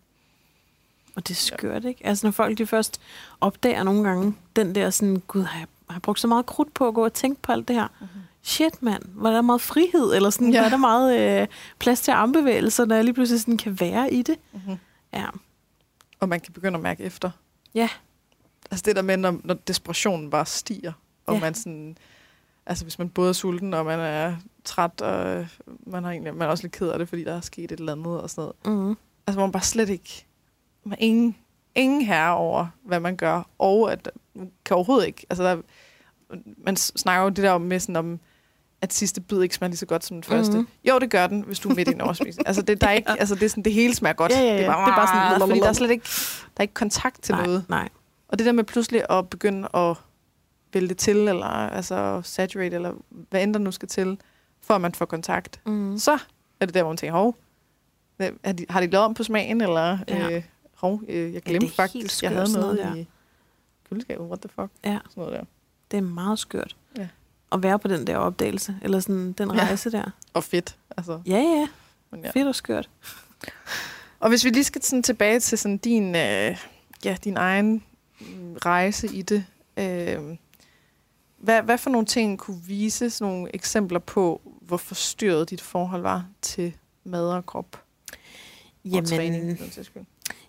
Og det er skørt, ikke? Altså, når folk de først opdager nogle gange den der sådan, gud, har jeg, har brugt så meget krudt på at gå og tænke på alt det her? Mm-hmm. Shit, mand, hvor er der meget frihed, eller sådan, ja. Hvor er der meget øh, plads til armbevægelser, når jeg lige pludselig sådan kan være i det. Mm-hmm. Ja. Og man kan begynde at mærke efter. Ja. Altså det der med, når, når desperationen bare stiger, og Ja. man sådan... Altså hvis man både er sulten, og man er træt, og øh, man, har egentlig, man er også lidt ked af det, fordi der er sket et eller andet og sådan noget. Mm. Altså hvor man bare slet ikke... Man ingen, ingen herre over, hvad man gør, og at man kan overhovedet ikke... Altså der, man snakker jo det der med sådan om, at sidste bid ikke smager lige så godt som den første. Mhm. Jo, det gør den, hvis du er midt i en overspisning. [laughs] altså, det, der er ikke, altså, det, er sådan, det hele smager godt. Ja, ja, ja. Det er bare, Det er bare sådan- fordi der er slet ikke, der er ikke kontakt til nej, noget. nej. Og det der med pludselig at begynde at vælte til, eller altså saturate, eller hvad end der nu skal til, for at man får kontakt, Mm. så er det der, hvor man tænker, hov, har de lavet om på smagen, eller Ja. øh, hov, øh, jeg glemte helt faktisk, jeg havde noget, noget i køleskabet, what the fuck, Ja. sådan noget der. Det er meget skørt. Ja. At være på den der opdagelse, eller sådan den Ja. rejse der. Og fedt, altså. Ja, ja. Men ja. Fedt og skørt. Og hvis vi lige skal sådan tilbage til sådan din, øh, ja, din egen rejse i det, øh, hvad, hvad for nogle ting kunne vise sådan nogle eksempler på, hvor forstyrret dit forhold var til mad og krop og træning?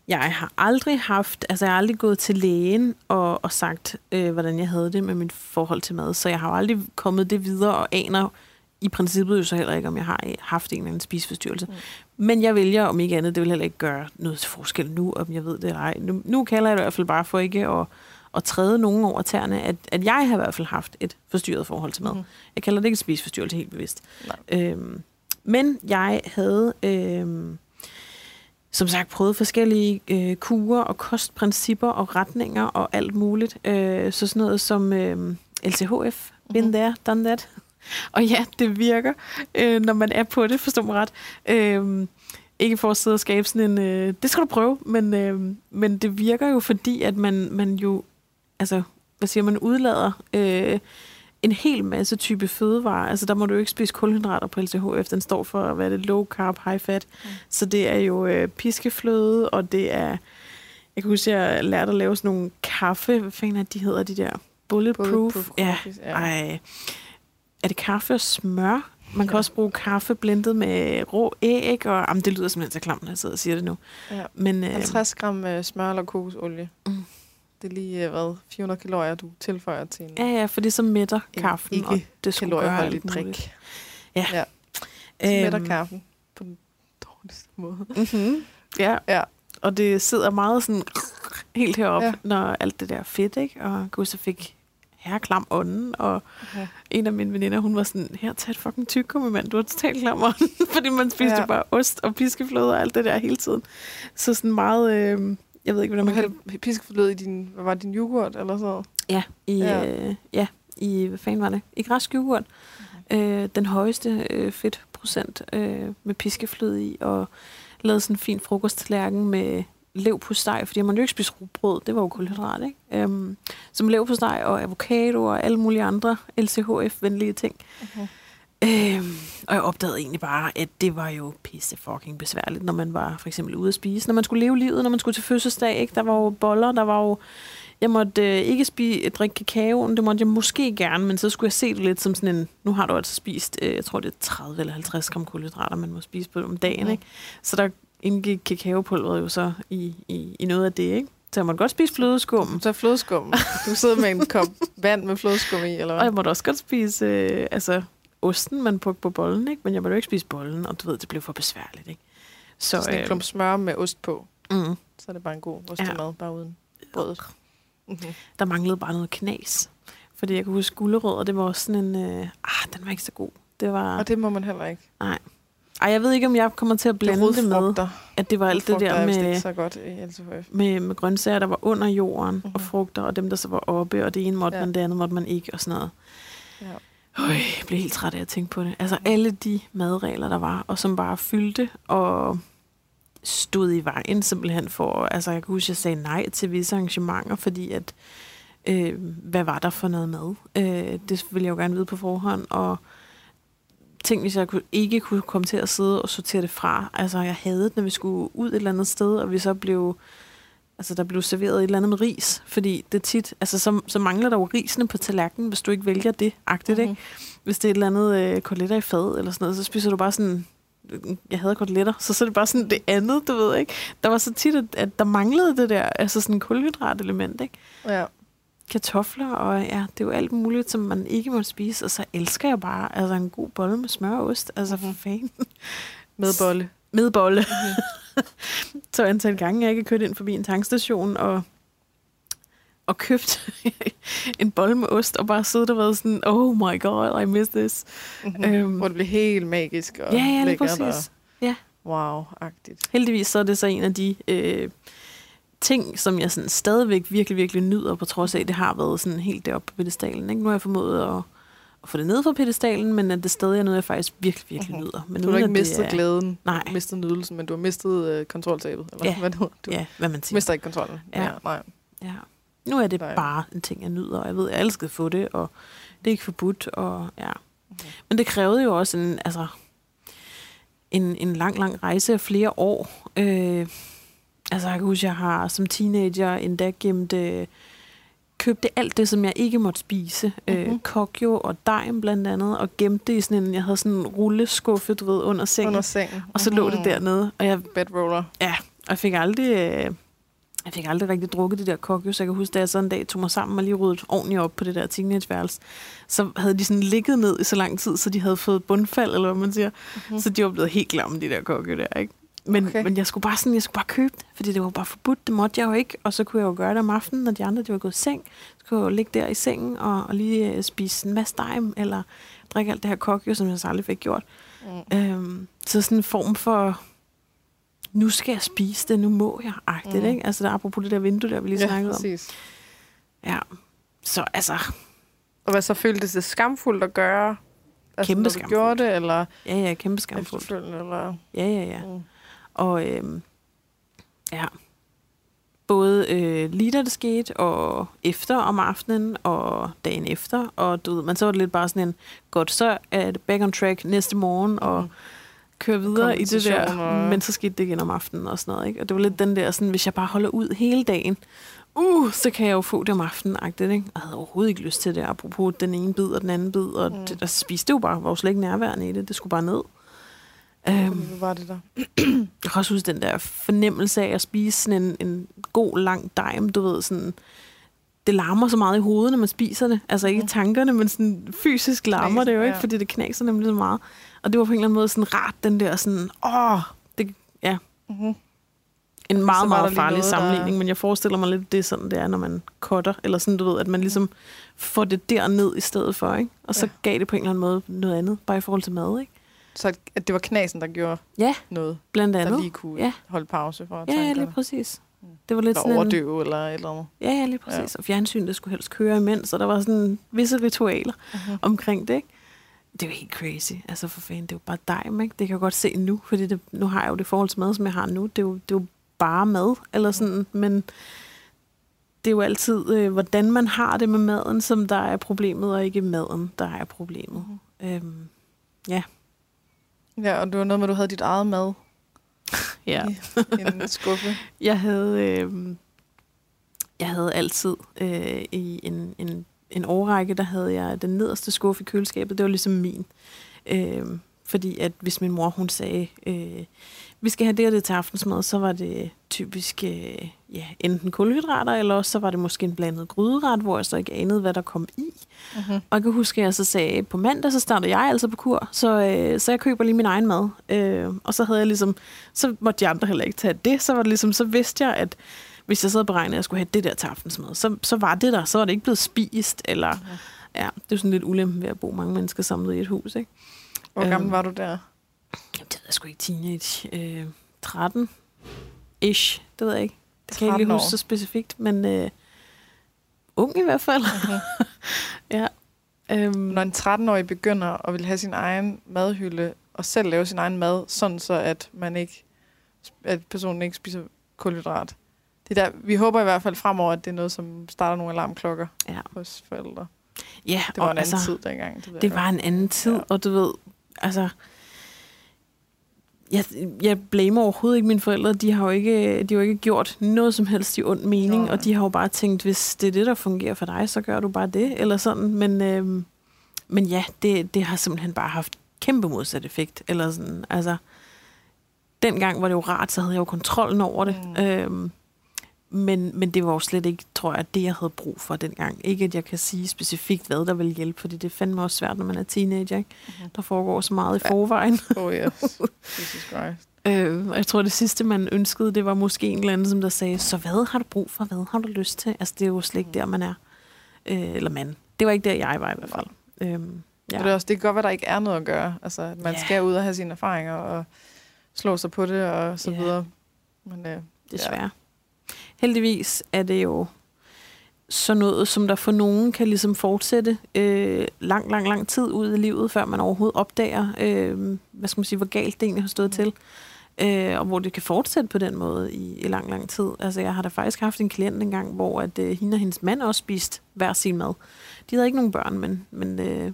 Jeg har aldrig haft, altså jeg har aldrig gået til lægen og, og sagt, øh, hvordan jeg havde det med mit forhold til mad. Så jeg har jo aldrig kommet det videre og aner i princippet jo så heller ikke, om jeg har øh, haft en eller anden spiseforstyrrelse. Mm. Men jeg vælger, om ikke andet, det vil heller ikke gøre noget forskel nu, om jeg ved det eller ej. Nu, nu kalder jeg det i hvert fald bare for ikke at, at træde nogen over tæerne, at, at jeg har i hvert fald haft et forstyrret forhold til mad. Mm. Jeg kalder det ikke spiseforstyrrelse helt bevidst. Nej. Øhm, men jeg havde øhm, som sagt prøvet forskellige øh, kurer og kostprincipper og retninger og alt muligt. Øh, så sådan noget som øh, LCHF, been Mhm. there, done that. [laughs] Og ja, det virker, øh, når man er på det, forstår mig ret. Øh, ikke for at sidde og skabe sådan en, øh, det skal du prøve, men, øh, men det virker jo fordi, at man, man jo, altså, hvad siger man, udlader øh, en hel masse type fødevarer. Altså, der må du jo ikke spise kulhydrater på LCHF. Den står for, hvad er det, low carb, high fat. Mm. Så det er jo øh, piskefløde, og det er... Jeg kan huske, at jeg lærte at lave sådan nogle kaffe. Hvad fanden er de hedder, de der? Bulletproof. Bulletproof ja. ja. Ej. Er det kaffe og smør? Man kan Ja. også bruge kaffe blendet med rå æg, og jamen, det lyder simpelthen så klamt, når jeg sidder og siger det nu. Ja. Men, øh, 50 gram øh, smør eller kokosolie. Mm. Det er lige, øh, hvad, 400 kalorier, du tilføjer til en, ja, ja, for det så mætter en kaffen, og det skulle gøre alt muligt. drik. Ja. ja. Så mætter Øhm, kaffen på den dårligste måde. Mm-hmm. Ja. Ja. Og det sidder meget sådan helt heroppe, Ja. når alt det der er fedt, ikke? Og gud, så fik herre klam ånden, og Ja. en af mine veninder, hun var sådan, her, tag et fucking tyggegummi, mand, du har totalt klam ånden, [laughs] fordi man spiste ja. bare ost og piskefløde og alt det der hele tiden. Så sådan meget, øh, jeg ved ikke, hvordan Man kan piskefløde i din, hvad var det, din yoghurt eller sådan noget? Ja, i, Ja. Øh, ja, i, hvad fanden var det? I græsk yoghurt. Mhm. Øh, den højeste øh, fedtprocent øh, med piskefløde i, og lavede sådan en fin frokosttallerken med lev på steg, fordi man jo ikke spise rugbrød, det var jo kulhydrat, ikke? Øhm, som lev på steg og avocado og alle mulige andre LCHF-venlige ting. Okay. Øhm, og jeg opdagede egentlig bare, at det var jo pisse fucking besværligt, når man var for eksempel ude at spise. Når man skulle leve livet, når man skulle til fødselsdag, ikke? Der var jo boller, der var jo... Jeg måtte øh, ikke spise, drikke kakao, det måtte jeg måske gerne, men så skulle jeg se det lidt som sådan en... Nu har du altså spist, øh, jeg tror det er 30 eller 50 gram kulhydrater, man må spise på om dagen, ikke? Så der indgik kakaopulveret jo så i, i, i noget af det, ikke? Så jeg måtte godt spise flødeskum, Så flødeskum. Du sidder med en kop [laughs] vand med flødeskum i, eller og hvad? jeg måtte også godt spise, øh, altså osten, man brugte på bollen, ikke? Men jeg måtte jo ikke spise bollen, og du ved, det blev for besværligt, ikke? Så, Så, sådan en øh, klump smør med ost på. mm, Så er det bare en god ostemad, ja. bare uden brødet. Mm-hmm. [laughs] der manglede bare noget knas. Fordi jeg kunne huske gulerødder, det var også sådan en... Øh, ah, den var ikke så god. Det var... Og det må man heller ikke. Ej, jeg ved ikke, om jeg kommer til at blande det, det med, at det var alt det der er med, så godt med, med grøntsager, der var under jorden, mm-hmm. og Mhm. frugter, og dem, der så var oppe, og det ene måtte ja. man, det andet måtte man ikke, og sådan noget. Ja. Øj, jeg blev helt træt af at tænke på det. Altså alle de madregler, der var, og som bare fyldte og stod i vejen simpelthen for... Altså jeg kan huske, jeg sagde nej til visse arrangementer, fordi at... Øh, hvad var der for noget mad? Øh, det ville jeg jo gerne vide på forhånd, og ting, hvis jeg ikke kunne komme til at sidde og sortere det fra. Altså, jeg havde det, når vi skulle ud et eller andet sted, og vi så blev... Altså, der blev serveret et eller andet med ris, fordi det tit... Altså, så, så mangler der jo risene på tallerkenen, hvis du ikke vælger det, agtigt, mm-hmm. ikke? Hvis det er et eller andet øh, koteletter i fad, eller sådan noget, så spiser du bare sådan... Jeg havde koteletter, så så er det bare sådan det andet, du ved, ikke? Der var så tit, at, at der manglede det der, altså sådan en kulhydrat-element, ikke? Ja. kartofler, og ja, det er jo alt muligt, som man ikke må spise, og så elsker jeg bare altså en god bolle med smør og ost, altså for fanden. Med bolle. Med bolle. Mm-hmm. [laughs] så antal gange, jeg ikke kørt ind forbi en tankstation og, og købt [laughs] en bolle med ost, og bare siddet og været sådan, oh my god, I miss this. Mm-hmm. Øhm, Hvor det bliver helt magisk og ja, ja, lækkert og Ja. wow-agtigt. Heldigvis så er det så en af de øh, ting, som jeg sådan stadigvæk virkelig, virkelig nyder, på trods af, at det har været sådan helt deroppe på pedestalen. Ikke? Nu har jeg formået at, at få det ned fra pedestalen, men at det stadig er noget, jeg faktisk virkelig, virkelig Mhm. nyder. Men Du har ikke at mistet er- glæden, Nej. mistet nydelsen, men du har mistet øh, kontroltabet. Eller Ja. hvad det hedder. Du Ja, hvad man siger. mister ikke kontrollen. Ja. nej. Ja. Nu er det Nej. bare en ting, jeg nyder, og jeg ved, at alle skal få det, og det er ikke forbudt, og ja. Mhm. Men det krævede jo også en, altså, en, en lang, lang rejse af flere år. Øh, altså, jeg kan huske, jeg har som teenager endda gemt, øh, købte alt det, som jeg ikke måtte spise. Mm-hmm. Øh, Mhm. kokjo og dejm blandt andet, og gemte det i sådan en, jeg havde sådan en rulleskuffe, du ved, under sengen. Under sengen. Og så lå det Mhm. dernede, og jeg Bedroller. Ja, og jeg fik aldrig, øh, jeg fik aldrig rigtig drukket det der kokjo, så jeg kan huske, da jeg så en dag tog mig sammen og lige ryddet ordentligt op på det der teenageværelse, så havde de sådan ligget ned i så lang tid, så de havde fået bundfald, eller hvad man siger. Mm-hmm. Så de var blevet helt klamme, de der kokjo der, ikke? Men, Okay. men jeg skulle bare sådan, jeg skulle bare købe det, fordi det var bare forbudt, det måtte jeg jo ikke, og så kunne jeg jo gøre det om aftenen, når de andre de var gået i seng, så kunne jeg jo ligge der i sengen og, og lige øh, spise en masse dejm, eller drikke alt det her kokjo, som jeg så aldrig fik gjort. Mm. Øhm, så sådan en form for, nu skal jeg spise det, nu må jeg, agtigt, Mm. ikke? Altså, der, apropos det der vindue, der vi lige Ja, snakkede om. præcis. Ja. Så altså, Og hvad så føltes det skamfuldt at gøre? Altså, Kæmpe skamfuldt. gjorde det, eller ja, ja, kæmpe skamfuldt. eller... Ja, ja, ja. Mm. Og øhm, ja, både øh, lige da det skete, og efter om aftenen, og dagen efter, og du ved, men så var det lidt bare sådan en, godt, så er det back on track næste morgen, og Mm. køre videre i det der, og- men så skete det igen om aftenen og sådan noget, ikke? Og det var lidt den der, sådan, hvis jeg bare holder ud hele dagen, uh, så kan jeg jo få det om aftenen, agtigt, ikke? Jeg havde overhovedet ikke lyst til det, apropos den ene bid og den anden bid, og mm. det, der spiste jo bare, var jo slet ikke nærværende i det, det skulle bare ned. Um, Hvad var det der? [clears throat] jeg kan også huske den der fornemmelse af at spise sådan en, en god, lang dejm, du ved, sådan, det larmer så meget i hovedet, når man spiser det. Altså ikke Mhm. tankerne, men sådan fysisk larmer Knasen, det jo ikke, ja. fordi det knaser nemlig så meget. Og det var på en eller anden måde sådan rart, den der sådan, åh, det, ja, Mm-hmm. en meget, der meget farlig noget, der- sammenligning, men jeg forestiller mig lidt, det er sådan, det er, når man cutter, eller sådan, du ved, at man ligesom får det derned i stedet for, ikke? Og så Ja. gav det på en eller anden måde noget andet, bare i forhold til mad, ikke? Så at- at det var knasen, der gjorde Ja, noget, blandt der andet. lige kunne Ja. holde pause for Ja, ja, tankerne. lige præcis. Mm. Det var lidt Eller sådan en, overdøve, eller et eller andet. Ja, ja, lige præcis. Ja. Og fjernsyn, det skulle helst køre imens, og der var sådan visse ritualer Mm-hmm. omkring det, ikke? Det er jo helt crazy. Altså for fanden, det er jo bare dejm, ikke? Det kan jeg godt se nu, fordi det, nu har jeg jo det forhold til mad, som jeg har nu. Det er jo, det er jo bare mad, eller sådan, men det er jo altid, øh, hvordan man har det med maden, som der er problemet, og ikke maden, der er problemet. Mhm. Øhm, Ja, og det var noget med, at du havde dit eget mad [laughs] ja. i en skuffe. Jeg havde, øh, jeg havde altid øh, i en, en, en årrække, der havde jeg den nederste skuffe i køleskabet. Det var ligesom min. Øh, fordi at hvis min mor hun sagde, øh, vi skal have det og det til aftensmad, så var det typisk øh, ja, enten kulhydrater, eller også så var det måske en blandet gryderet, hvor jeg så ikke anede, hvad der kom i. Mm-hmm. Og jeg kan huske, at jeg så sagde, på mandag, så starter jeg altså på kur, så, øh, så jeg køber lige min egen mad. Øh, og så havde jeg ligesom, så måtte de andre heller ikke tage det. Så var det ligesom, så vidste jeg, at hvis jeg så beregnede, at jeg skulle have det der til aftensmad, så, så var det der, så var det ikke blevet spist, eller, Mhm. ja, det er sådan lidt ulempe ved at bo mange mennesker samlet i et hus, ikke? Hvor gammel Øhm. var du der? Jamen, det jeg sgu ikke, teenage, øh, 13-ish, det ved jeg ikke. Det kan jeg 13 ikke lige huske så specifikt, men øh, ung i hvert fald. Mm-hmm. [laughs] Ja. Øhm, Når en 13-årig begynder at vil have sin egen madhylde, og selv lave sin egen mad, sådan så at man ikke, at personen ikke spiser kulhydrat. Det der, vi håber i hvert fald fremover, at det er noget, som starter nogle alarmklokker Ja. hos forældre. ja, Det var en anden altså, tid dengang. Det, Det var en anden tid, ja. og du ved, altså... Jeg, jeg blamer overhovedet ikke mine forældre. De har jo ikke, de har jo ikke gjort noget som helst i ond mening, Nej. og de har jo bare tænkt, hvis det er det, der fungerer for dig, så gør du bare det, eller sådan. Men, øhm, men ja, det, det har simpelthen bare haft kæmpe modsat effekt. Eller sådan, altså, dengang var det jo rart, så havde jeg jo kontrollen over det. Mm. Mm. Men, men det var jo slet ikke, tror jeg, det, jeg havde brug for dengang. Ikke, at jeg kan sige specifikt, hvad der vil hjælpe, fordi det er fandme også svært, når man er teenager. Ikke? Mhm. Der foregår så meget i Ja. forvejen. Oh yes. [laughs] Jesus Christ. Øh, og jeg tror, det sidste, man ønskede, det var måske en eller anden, som der sagde, så hvad har du brug for? Hvad har du lyst til? Altså, det er jo slet ikke der, man er. Øh, eller man. Det var ikke der, jeg var i hvert fald. Øhm, Ja. ja. Det, er også, det kan godt være, der ikke er noget at gøre. Altså, at man Ja. skal ud og have sine erfaringer og slå sig på det og så Ja. videre. Men, øh, desværre. Heldigvis er det jo sådan noget, som der for nogen kan ligesom fortsætte øh, lang, lang, lang tid ud i livet, før man overhovedet opdager, øh, hvad skal man sige, hvor galt det egentlig har stået til. Øh, og hvor det kan fortsætte på den måde i, i lang, lang tid. Altså, jeg har da faktisk haft en klient engang, hvor at, øh, hende og hendes mand også spiste hver sin mad. De havde ikke nogen børn, men, men øh,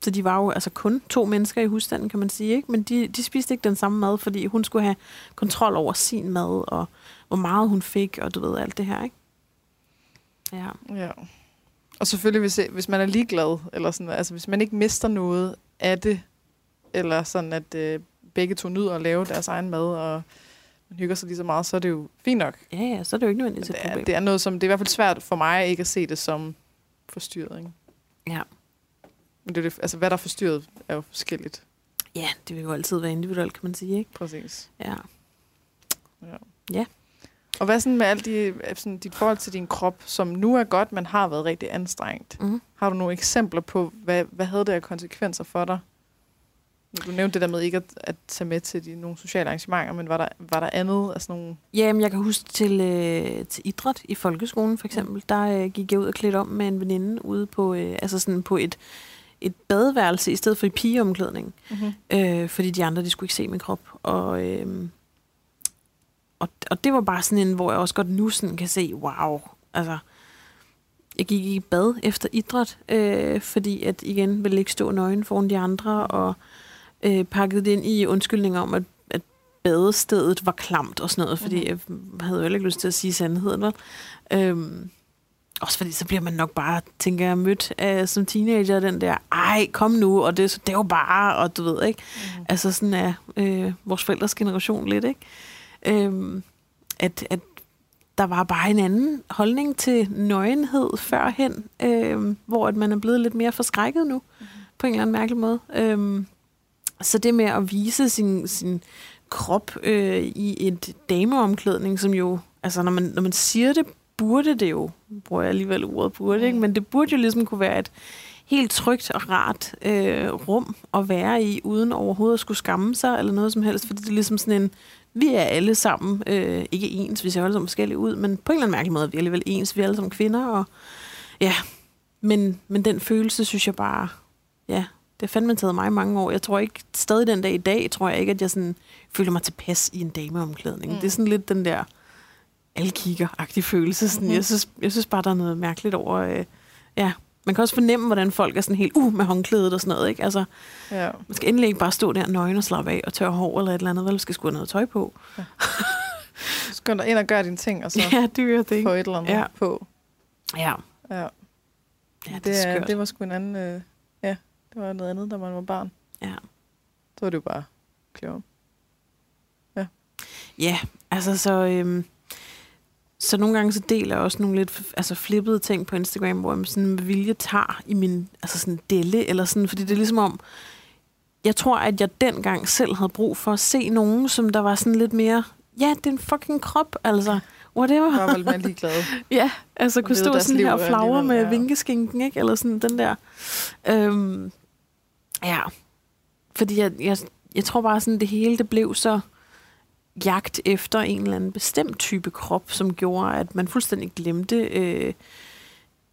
så de var jo altså kun to mennesker i husstanden, kan man sige. Ikke? Men de, de spiste ikke den samme mad, fordi hun skulle have kontrol over sin mad, og hvor meget hun fik, og du ved, alt det her, ikke? Ja. Ja. Og selvfølgelig, hvis, hvis man er ligeglad, eller sådan, altså hvis man ikke mister noget af det, eller sådan, at øh, begge to nyder at lave deres egen mad, og man hygger sig lige så meget, så er det jo fint nok. Ja, ja, så er det jo ikke nødvendigvis et det, er, problem. det er noget, som det er i hvert fald svært for mig ikke at se det som forstyrret. Ikke? Ja. Men det er det, altså, hvad der er forstyrret, er jo forskelligt. ja, det vil jo altid være individuelt, kan man sige, ikke? Præcis. Ja. Og hvad sådan med alt de, sådan, dit forhold til din krop, som nu er godt, men har været rigtig anstrengt? Mm. Har du nogle eksempler på, hvad, hvad havde det af konsekvenser for dig? Du nævnte det der med ikke at, at tage med til de, nogle sociale arrangementer, men var der, var der andet? Altså nogle, Jamen, jeg kan huske til, øh, til idræt i folkeskolen, for eksempel. Der øh, gik jeg ud og klædte om med en veninde ude på, øh, altså sådan på et, et badeværelse, i stedet for i pigeomklædning. mm-hmm. øh, fordi de andre, de skulle ikke se min krop. Og, øh, og, og det var bare sådan en, hvor jeg også godt nu sådan kan se, wow, altså, jeg gik i bad efter idræt, øh, fordi at igen ville ikke stå nøgen foran de andre, og øh, pakkede det ind i undskyldninger om, at, at badestedet var klamt og sådan noget, fordi jeg havde jo ikke lyst til at sige sandheden. Vel? Øhm, også fordi så bliver man nok bare, tænker jeg, mødt af, som teenager, den der, ej, kom nu, og det, det er jo bare, og du ved, ikke? Mm. Altså sådan er øh, vores forældres generation lidt, ikke? Øhm, at, at der var bare en anden holdning til nøgenhed førhen, øh, hvor at man er blevet lidt mere forskrækket nu, Mhm. på en eller anden mærkelig måde. Øhm, så det med at vise sin, sin krop øh, i et dameomklædning, som jo, altså når man, når man siger det, burde det jo, bruger jeg alligevel ordet burde, ikke? Mm. men det burde jo ligesom kunne være et helt trygt og rart øh, rum at være i, uden overhovedet at skulle skamme sig eller noget som helst, fordi det er ligesom sådan en, vi er alle sammen, øh, ikke ens, vi ser alle sammen forskellige ud, men på en eller anden mærkelig måde er vi alligevel ens, vi er alle sammen kvinder, og ja, men, men den følelse, synes jeg bare, ja, det har fandme taget mig mange år. Jeg tror ikke, stadig den dag i dag, tror jeg ikke, at jeg sådan føler mig tilpas i en dameomklædning. Mm. Mm. Det er sådan lidt den der alle kigger-agtige følelse. Sådan, Mhm. mm. jeg, synes, jeg synes bare, der er noget mærkeligt over... Øh, ja, man kan også fornemme, hvordan folk er sådan helt uh med håndklædet og sådan noget. Ikke? Altså, Ja. man skal endelig ikke bare stå der nøgen og slappe af og tørre hår eller et eller andet, vel? Man skal sgu have noget tøj på. Skynd dig ind og gør dine ting, og så [laughs] ja, dyre få ting. et eller andet Ja. på. Ja, Ja. ja Det, det er det var sgu en anden... Øh, ja, det var noget andet, da man var barn. Ja. Så var det jo bare klogere. Ja, altså så... Øhm, så nogle gange så deler jeg også nogle lidt altså flippede ting på Instagram, hvor jeg sådan med vilje tager i min altså sådan delle, eller sådan, fordi det er ligesom om, jeg tror, at jeg dengang selv havde brug for at se nogen, som der var sådan lidt mere, ja, det er en fucking krop, altså, whatever. Jeg var vel mere ligeglad. [laughs] Ja, altså Og kunne stå sådan her og flagre med ja. vinkeskinken, ikke? Eller sådan den der. Øhm, ja, fordi jeg, jeg, jeg tror bare sådan, det hele det blev så jagt efter en eller anden bestemt type krop, som gjorde, at man fuldstændig glemte øh,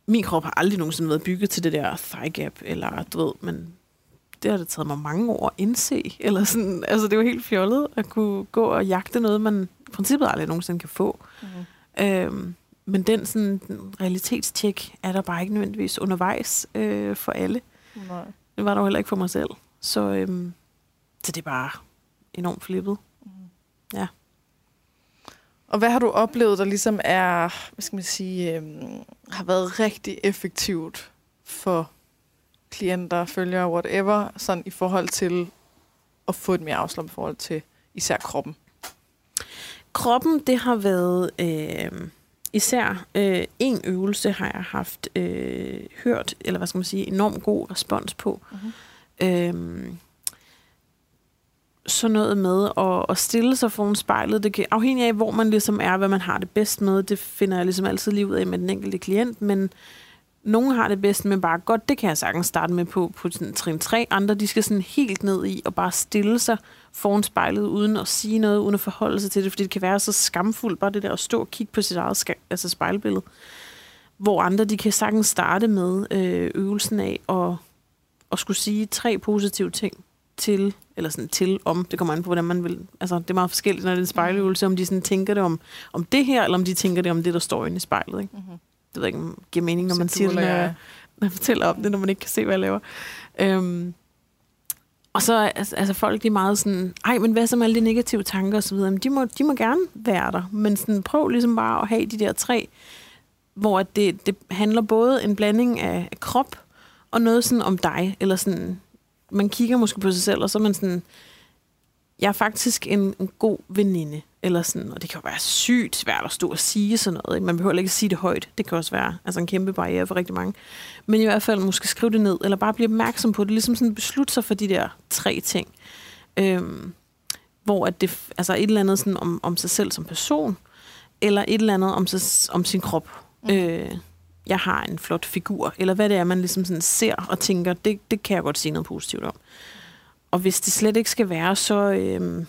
min krop har aldrig nogensinde været bygget til det der thigh gap, eller du ved, men det har det taget mig mange år at indse. Eller sådan, altså det er jo helt fjollet at kunne gå og jagte noget, man i princippet aldrig nogensinde kan få. Mm. Øhm, men den sådan, realitetstjek er der bare ikke nødvendigvis undervejs øh, for alle. Nej. Det var der jo heller ikke for mig selv. Så, øhm, så det er bare enormt flippet. Ja. Og hvad har du oplevet, der ligesom er, hvad skal man sige, øhm, har været rigtig effektivt for klienter, følgere, whatever, sådan i forhold til at få et mere afslappet forhold til især kroppen? Kroppen, det har været øh, især øh, en øvelse, har jeg haft øh, hørt, eller hvad skal man sige, enormt god respons på. Mhm. Øhm, sådan noget med at, at stille sig foran spejlet, det kan afhængig af, hvor man ligesom er, hvad man har det bedst med, det finder jeg ligesom altid lige ud af med den enkelte klient, men nogle har det bedst med bare, godt, det kan jeg sagtens starte med på, på sådan trin 3, andre de skal sådan helt ned i og bare stille sig foran spejlet, uden at sige noget, uden at forholde sig til det, fordi det kan være så skamfuldt, bare det der at stå og kigge på sit eget ska- altså spejlbillede. Hvor andre, de kan sagtens starte med øh, øvelsen af at, at skulle sige tre positive ting til, eller sådan til om, det kommer an på, hvordan man vil, altså det er meget forskelligt, når det er en spejløvelse, om de sådan tænker det om, om det her, eller om de tænker det om det, der står inde i spejlet, ikke? Mm-hmm. Det ved jeg ikke, om det giver mening, når man Så siger du det, når eller jeg, når jeg fortæller om det, når man ikke kan se, hvad jeg laver. Øhm, og så altså, altså folk, de er meget sådan, ej, men hvad så med alle de negative tanker osv., Jamen, de må, de må gerne være der, men sådan, prøv ligesom bare at have de der tre, hvor det, det handler både en blanding af krop, og noget sådan om dig, eller sådan, man kigger måske på sig selv, og så er man sådan, jeg er faktisk en, en god veninde, eller sådan, og det kan jo være sygt svært at stå og sige sådan noget. Ikke? Man behøver ikke at sige det højt. Det kan også være altså en kæmpe barriere for rigtig mange. Men i hvert fald måske skrive det ned, eller bare blive opmærksom på det. Ligesom sådan beslutte sig for de der tre ting. Øhm, hvor at det, altså et eller andet sådan om, om sig selv som person, eller et eller andet om, sig, om sin krop. Mm. Øh, jeg har en flot figur, eller hvad det er, man ligesom sådan ser og tænker, det, det kan jeg godt sige noget positivt om. Og hvis det slet ikke skal være så, øhm,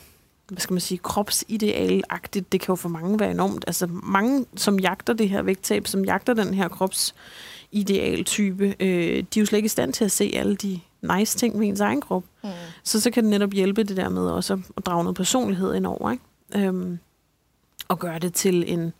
hvad skal man sige, kropsidealagtigt, det kan jo for mange være enormt. Altså mange, som jagter det her vægttab, som jagter den her kropsidealtype, øh, de er jo slet ikke i stand til at se alle de nice ting ved ens egen krop. Mm. Så så kan det netop hjælpe det der med også at, at drage noget personlighed ind over, ikke? Øhm, og gøre det til en,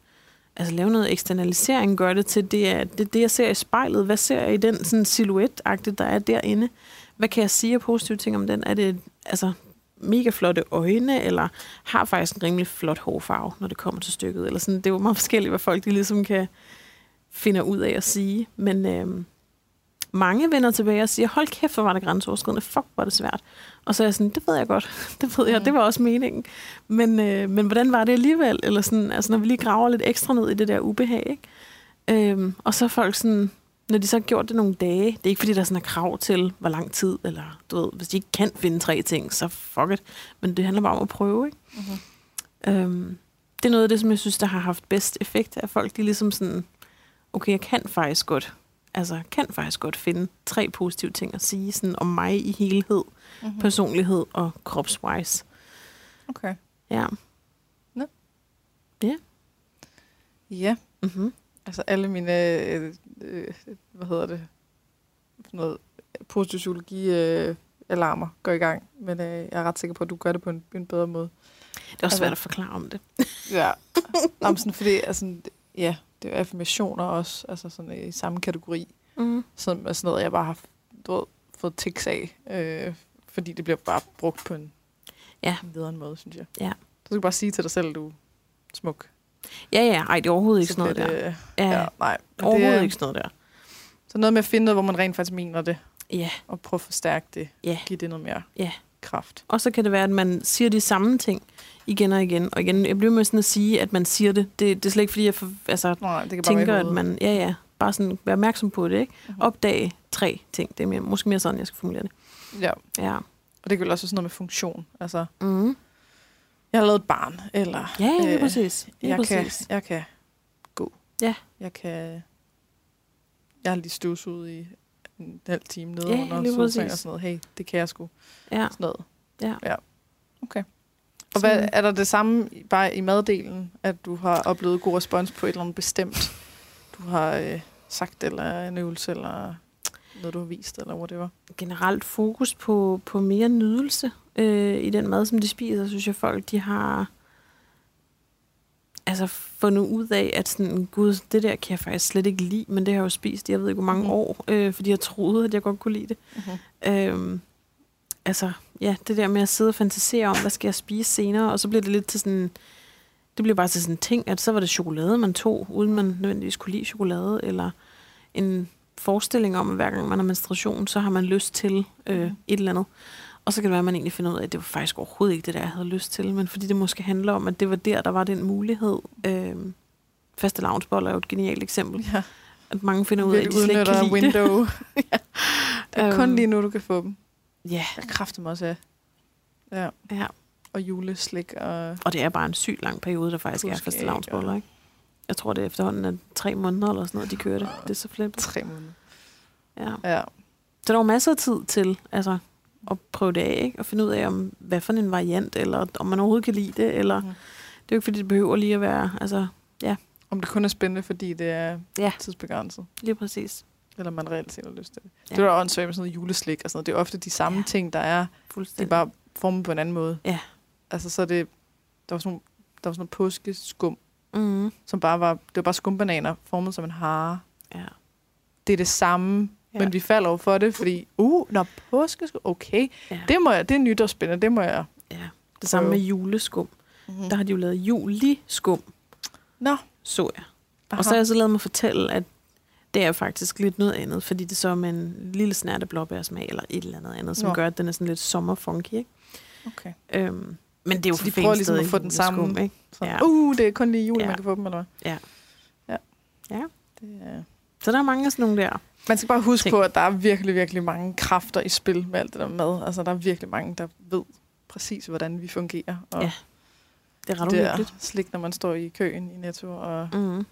altså lave noget eksternalisering, gør det til, det er det, det, jeg ser i spejlet. Hvad ser jeg i den sådan silhuet der er derinde? Hvad kan jeg sige af positive ting om den? Er det altså mega flotte øjne, eller har faktisk en rimelig flot hårfarve, når det kommer til stykket? Eller sådan. Det er jo meget forskelligt, hvad folk de ligesom kan finde ud af at sige. Men øh, mange vender tilbage og siger, hold kæft, hvor var det grænseoverskridende. Fuck, hvor var det svært. Og så er jeg sådan, det ved jeg godt. [laughs] Det ved jeg, Mm. det var også meningen. Men, øh, men hvordan var det alligevel? Eller sådan, altså når vi lige graver lidt ekstra ned i det der ubehag, ikke? Øhm, og så er folk sådan, når de så har gjort det nogle dage, det er ikke fordi, der er sådan er krav til, hvor lang tid, eller du ved, hvis de ikke kan finde tre ting, så fuck it. Men det handler bare om at prøve, ikke? Mm-hmm. Øhm, det er noget af det, som jeg synes, der har haft bedst effekt, at folk de ligesom sådan, okay, jeg kan faktisk godt, altså kan faktisk godt finde tre positive ting at sige sådan om mig i helhed, Mm-hmm. personlighed og kropswise. Okay. Ja. Ja, Mm-hmm. altså alle mine, øh, øh, hvad hedder det, noget positiv psykologi øh, alarmer går i gang, men øh, jeg er ret sikker på, at du gør det på en, en bedre måde. Det er også Altså- svært at forklare om det. Ja. [laughs] Om sådan, fordi, altså, ja, det er affirmationer også, altså sådan i samme kategori. Mm. Sådan, sådan noget, jeg bare har du ved, fået tics af, øh, fordi det bliver bare brugt på en, Ja. en lederen måde, synes jeg. Ja. Så du kan bare sige til dig selv, du er smuk. Ja, ja, ej, det er overhovedet ikke Så sådan noget bliver der. det- Ja, Ja, nej. Overhovedet det er, ikke sådan noget der. Så noget med at finde noget, hvor man rent faktisk mener det, Ja, og prøve at forstærke det. Ja. Give det noget mere Ja. Kraft. og så kan det være, at man siger de samme ting igen og igen. Og igen, jeg bliver med sådan at sige, at man siger det. Det, det er slet ikke, fordi jeg for, altså, Nej, det kan bare tænker, i at man... Ja, ja, bare sådan være opmærksom på det, ikke? Mhm. Opdage tre ting. Det er mere, måske mere sådan, jeg skal formulere det. Ja, Ja. og det kan også sådan noget med funktion. Altså, Mm. jeg har lavet et barn, eller Ja, ja, Øh, præcis. Lige jeg, kan, præcis. jeg kan gå. Ja. Jeg kan... Jeg har lige støvsuget i en halv time nede Ja, under sofaen og præcis. sådan noget. Hey, det kan jeg sgu. Ja. Sådan noget. Ja. ja. Okay. Og hvad, er der det samme bare i maddelen, at du har oplevet god respons på et eller andet bestemt, du har øh, sagt, eller en øvelse, eller noget, du har vist, eller whatever. generelt fokus på, på mere nydelse øh, i den mad, som de spiser, synes jeg folk, de har altså fundet ud af, at sådan, gud, det der kan jeg faktisk slet ikke lide, men det har jeg jo spist, jeg ved ikke hvor mange Mhm. år, øh, fordi jeg troede, at jeg godt kunne lide det. Mm-hmm. Øhm, altså, ja, det der med at sidde og fantasere om, hvad skal jeg spise senere, og så bliver det lidt til sådan, det bliver bare til sådan en ting, at så var det chokolade, man tog, uden man nødvendigvis kunne lide chokolade, eller en forestilling om, at hver gang man har menstruation, så har man lyst til øh, Mhm. et eller andet. Og så kan det være, at man egentlig finder ud af, at det var faktisk overhovedet ikke det, der jeg havde lyst til, men fordi det måske handler om, at det var der, der var den mulighed. Øh, faste lavnsboller er jo et genialt eksempel. Ja, At mange finder ud af, at de slet ikke kan lide det. window. [laughs] Det er kun Øhm, lige nu, du kan få dem. Ja, Jeg kræfter mig også af. Ja, ja. og juleslik og... Og det er bare en sygt lang periode, der faktisk er faste lavnsboller, ikke? Jeg tror, det er efterhånden er tre måneder eller sådan noget, de kører det. Det er så flippet. Tre måneder. Ja. Ja. Så der var masser af tid til altså, at prøve det af, ikke? Og finde ud af, om, hvad for en variant, eller om man overhovedet kan lide det, eller... Mhm. Det er jo ikke, fordi det behøver lige at være... Altså, Om det kun er spændende, fordi det er Ja. tidsbegrænset. lige præcis. Eller man reelt set har lyst til det. Ja. Ja. Det er jo åndssvagt med sådan noget juleslik og sådan noget. Det er ofte de samme Ja. ja. ting, der er. De er bare formet på en anden måde. Ja. Altså, så er det... Der var sådan nogle, der var sådan noget påskeskum, Mm, som bare var... Det var bare skumbananer formet som en hare. ja. Det er det samme, Ja. men vi falder over for det, fordi... Uh, når påskeskum... Okay, Ja. det, må jeg, det er nyt og spændende. Det må jeg... ja. Det samme Prøve. med juleskum. Mm-hmm. Der har de jo lavet juliskum, Nå, så jeg. aha. Og så har jeg så lavet mig fortælle, at det er faktisk lidt noget andet, fordi det så er med en lille snærte blåbærsmag, eller et eller andet andet, som Nå. gør, at den er sådan lidt sommerfunky, ikke? Okay. Øhm, men det er jo Så de prøver ligesom at få den sammen. Ikke? Så, Ja. Uh, det er kun lige jul, ja. man kan få dem, eller hvad? Ja. Ja. Ja. Det er... Så der er mange af sådan nogle der. Man skal bare huske Ting. på, at der er virkelig, virkelig mange kræfter i spil med alt det der mad. Altså, der er virkelig mange, der ved præcis, hvordan vi fungerer. Og Ja, Det er ret det uhyggeligt. slik, når man står i køen i Netto, og Mm.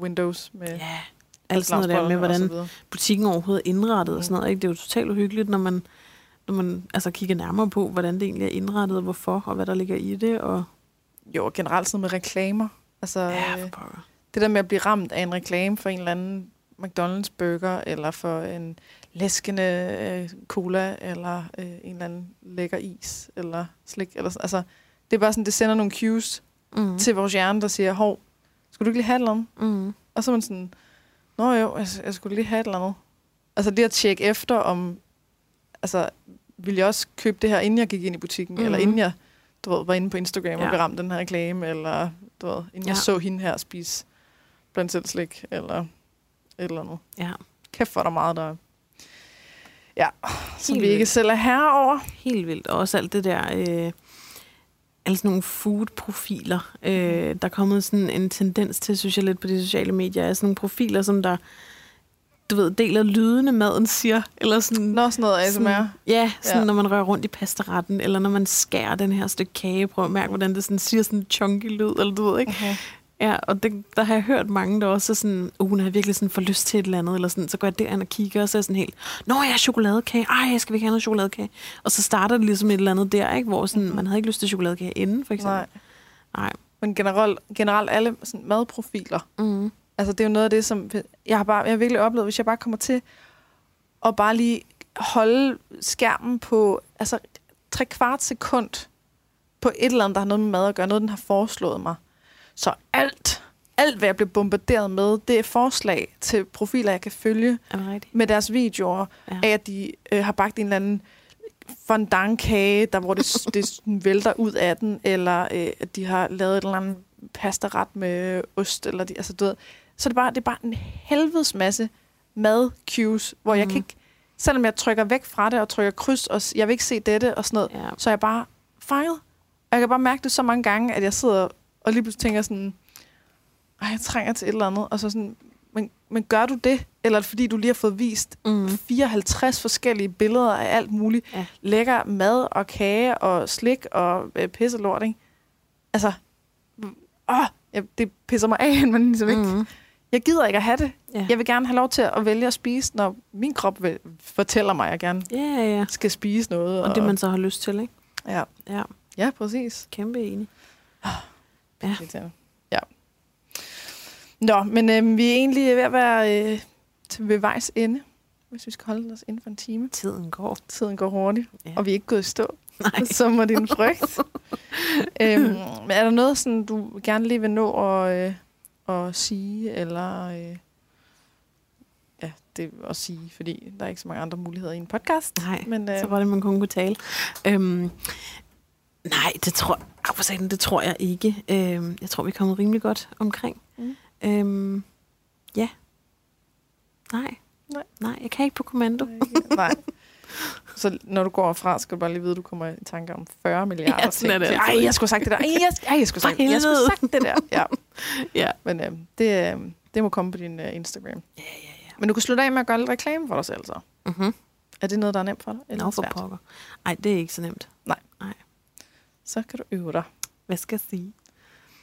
Windows med Ja, alt sådan noget der med, og hvordan butikken overhovedet er indrettet og Mm. sådan noget. Ikke? Det er jo totalt uhyggeligt, når man, når man altså, kigger nærmere på, hvordan det egentlig er indrettet, og hvorfor, og hvad der ligger i det. Og, Jo, og generelt sådan med reklamer. Altså, ja, øh, for pokker. Det der med at blive ramt af en reklame for en eller anden McDonald's burger, eller for en læskende øh, cola, eller øh, en eller anden lækker is, eller slik. Eller, sådan. altså, det er bare sådan, det sender nogle cues Mm. til vores hjerne, der siger, hov, skulle du ikke lige have et eller andet? Mm. Og så er man sådan, nå jo, jeg, jeg skulle lige have et eller andet. Altså lige at tjekke efter, om, altså, ville jeg også købe det her, inden jeg gik ind i butikken, mm. eller inden jeg, du ved, var inde på Instagram ja. Og blev ramt den her reklame, eller du ved, inden. Ja. jeg så hende her spise blandt selv slik, eller et eller andet. Ja, Kæft for der meget, der ja, som Helt vi ikke vildt. selv er herre over. helt vildt. Og også alt det der... Øh, alle sådan nogle food-profiler. Øh, der er kommet sådan en tendens til, synes jeg lidt på de sociale medier, er sådan nogle profiler, som der, du ved, deler lydene maden siger, eller sådan... Nå, sådan noget ASMR. Sådan, ja, sådan Ja. når man rører rundt i pastaretten, eller når man skærer den her stykke kage. Prøv at mærke, hvordan det sådan siger sådan en chunky lyd, eller du ved ikke. Uh-huh. Ja, og det, der har jeg hørt mange, der også er sådan, uh, hun har virkelig sådan for lyst til et eller andet, eller sådan, så går jeg derind og kigger, og så er jeg sådan helt, nå, jeg har chokoladekage, ej, skal vi ikke have noget chokoladekage? Og så starter det ligesom et eller andet der, ikke? hvor sådan, man havde ikke lyst til chokoladekage inden, for eksempel. Nej. Nej. Men generelt, generelt alle sådan madprofiler, Mm. Altså, det er jo noget af det, som jeg har, bare, jeg har virkelig oplevet, hvis jeg bare kommer til at bare lige holde skærmen på altså, tre kvart sekund på et eller andet, der har noget med mad at gøre, noget, den har foreslået mig. Så alt, alt hvad jeg bliver bombarderet med, det er forslag til profiler, jeg kan følge Er med deres videoer, Ja. af at de øh, har bagt en eller anden fondant-kage, der, hvor det, [laughs] det vælter ud af den, eller øh, at de har lavet et eller andet pastaret med ost, eller de, altså, du ved, så er det bare, det er bare en helvedes masse mad-cues, hvor mm. jeg Mhm. kan ikke, selvom jeg trykker væk fra det, og trykker kryds, og jeg vil ikke se dette, og sådan noget, Ja. så er jeg bare fanget. Jeg kan bare mærke det så mange gange, at jeg sidder og lige pludselig tænker sådan, Ej, jeg trænger til et eller andet, og så sådan, men, men gør du det? Eller er fordi, du lige har fået vist Mm. 54 forskellige billeder af alt muligt. Ja. Lækker mad og kage og slik og øh, pisse lort, ikke? Altså, åh, jeg, det pisser mig af, [laughs] men ligesom ikke. Mm. Jeg gider ikke at have det. Ja. Jeg vil gerne have lov til at vælge at spise, når min krop vil, fortæller mig, at jeg gerne ja, ja, skal spise noget. Og det man så har lyst til, ikke? Ja, Ja, ja præcis. kæmpe enig. Ja. Ja. Nå, men øh, vi er egentlig ved at være øh, til ved vejs ende, hvis vi skal holde os inden for en time. Tiden går. Tiden går hurtigt, Ja. og vi er ikke gået i stå. Nej. som var din frygt. [laughs] øhm, men er der noget, sådan, du gerne lige vil nå at, øh, at sige, eller øh, ja, det at sige, fordi der er ikke så mange andre muligheder i en podcast. Nej, Men øh, så var det, man kun kunne tale. Øhm, nej, det tror, for satan, det tror jeg ikke. Øhm, jeg tror, vi er kommet rimelig godt omkring. Mm. Øhm, ja. Nej. Nej. Nej, jeg kan ikke på kommando. nej. [laughs] Så når du går fra, skal du bare lige vide, at du kommer i tanke om 40 milliarder Ja, det ting. altid. Ej, jeg skulle have sagt det der. Ej, jeg, ej, jeg skulle For sagt, jeg skulle have sagt det der. Ja. [laughs] Ja. Men øh, det, øh, det må komme på din øh, Instagram. Ja, ja, ja. Men du kan slutte af med at gøre lidt reklame for dig selv, så. Mm-hmm. Er det noget, der er nemt for dig? Nå, for svært? pokker. Ej, det er ikke så nemt. Så kan du øve dig. Hvad skal jeg sige?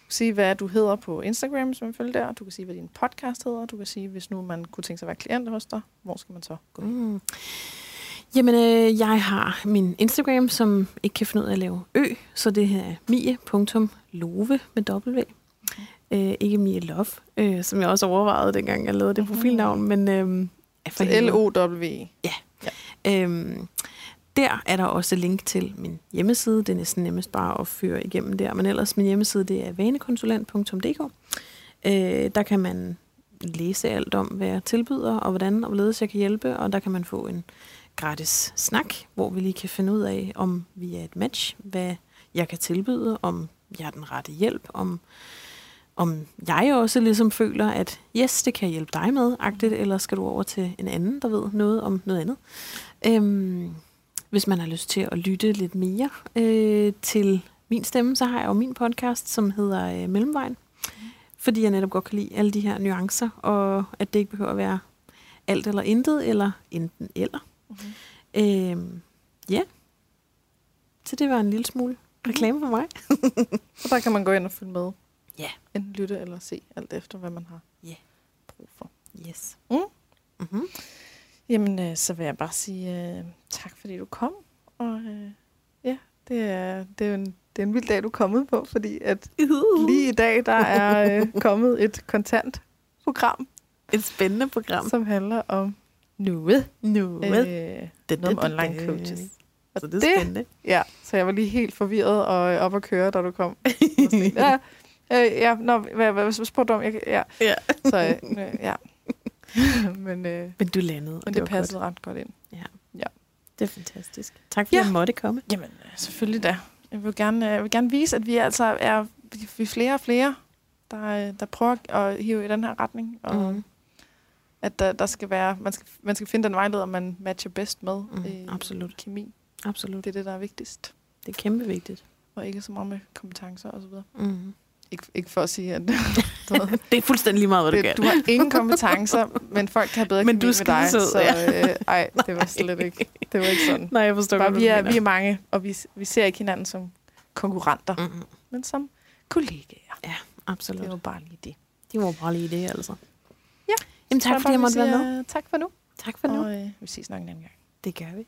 sige, hvad du hedder på Instagram, hvis man følger der. Du kan sige, hvad din podcast hedder. Du kan sige, hvis nu man kunne tænke sig at være klient hos dig, hvor skal man så gå? Mm. Jamen, øh, jeg har min Instagram, som ikke kan finde ud af at lave ø, så det her er mie.love med W. Øh, ikke Mie Love, øh, som jeg også overvejede, dengang jeg lavede det Mhm. profilnavn, men øh, ja, for Så helvede. L-O-W. Øhm, der er der også link til min hjemmeside. Det er næsten nemmest bare at føre igennem der. Men ellers min hjemmeside, det er vanekonsulent.dk. Øh, der kan man læse alt om, hvad jeg tilbyder, og hvordan og hvorledes jeg kan hjælpe. Og der kan man få en gratis snak, hvor vi lige kan finde ud af, om vi er et match, hvad jeg kan tilbyde, om jeg er den rette hjælp, om, om jeg også ligesom føler, at yes, det kan jeg hjælpe dig med, agtigt, eller skal du over til en anden, der ved noget om noget andet. Øhm, hvis man har lyst til at lytte lidt mere øh, til min stemme, så har jeg jo min podcast, som hedder øh, Mellemvejen. Fordi jeg netop godt kan lide alle de her nuancer, og at det ikke behøver at være alt eller intet, eller enten eller. Mhm. Øhm, ja. Så det var en lille smule reklame for mig. [laughs] Så der kan man gå ind og følge med. Ja. Enten lytte eller se, alt efter, hvad man har Ja. brug for. Yes. Mm. Mm-hmm. Jamen, øh, så vil jeg bare sige øh, tak, fordi du kom. Og øh, ja, det er, det, er en, det er en vild dag, du er kommet på, fordi at lige i dag, der er øh, [laughs] kommet et kontant program, Et spændende program. som handler om nuet. Nu. Øh, det, noget om online coaches. Og Så det er det- spændende. Ja, så jeg var lige helt forvirret og øh, op at køre, da du kom. [laughs] Ja, øh, ja, nå, hvad, hvad, hvad spurgte du om? Jeg, ja, Ja. så øh, ja. [laughs] men, øh, Men du landede, og men det, det passede ret godt ind. godt. Det er fantastisk. Tak fordi Ja. ja. jeg måtte komme. Jamen, øh, selvfølgelig da. Jeg vil gerne, jeg vil gerne vise, at vi altså er vi er flere og flere, der, øh, der prøver at hive i den her retning. Og Mm. at der, der skal være, man skal, man skal finde den vejleder, man matcher bedst med. Mm, i absolut. Kemi. Absolut. Det er det, der er vigtigst. Det er kæmpe vigtigt. Og ikke så meget med kompetencer og så videre. Mm. Ikke, ikke for at sige, at [laughs] Det er fuldstændig lige meget, hvad du det, kan. du har ingen kompetencer, men folk kan bedre [laughs] Men du med dig. Så ja. øh, ej, det var slet ikke, det var ikke sådan. [laughs] Nej, jeg forstår Bare, godt, vi, er, vi er mange, og vi, vi ser ikke hinanden som konkurrenter, mm. Mm, men som kollegaer. absolut. Det var bare lige det. De var bare lige det, altså. Ja. Jamen tak, fordi jeg måtte være med. øh, Tak for nu. Tak for nu. Og øh, vi ses nok en anden gang. Det gør vi.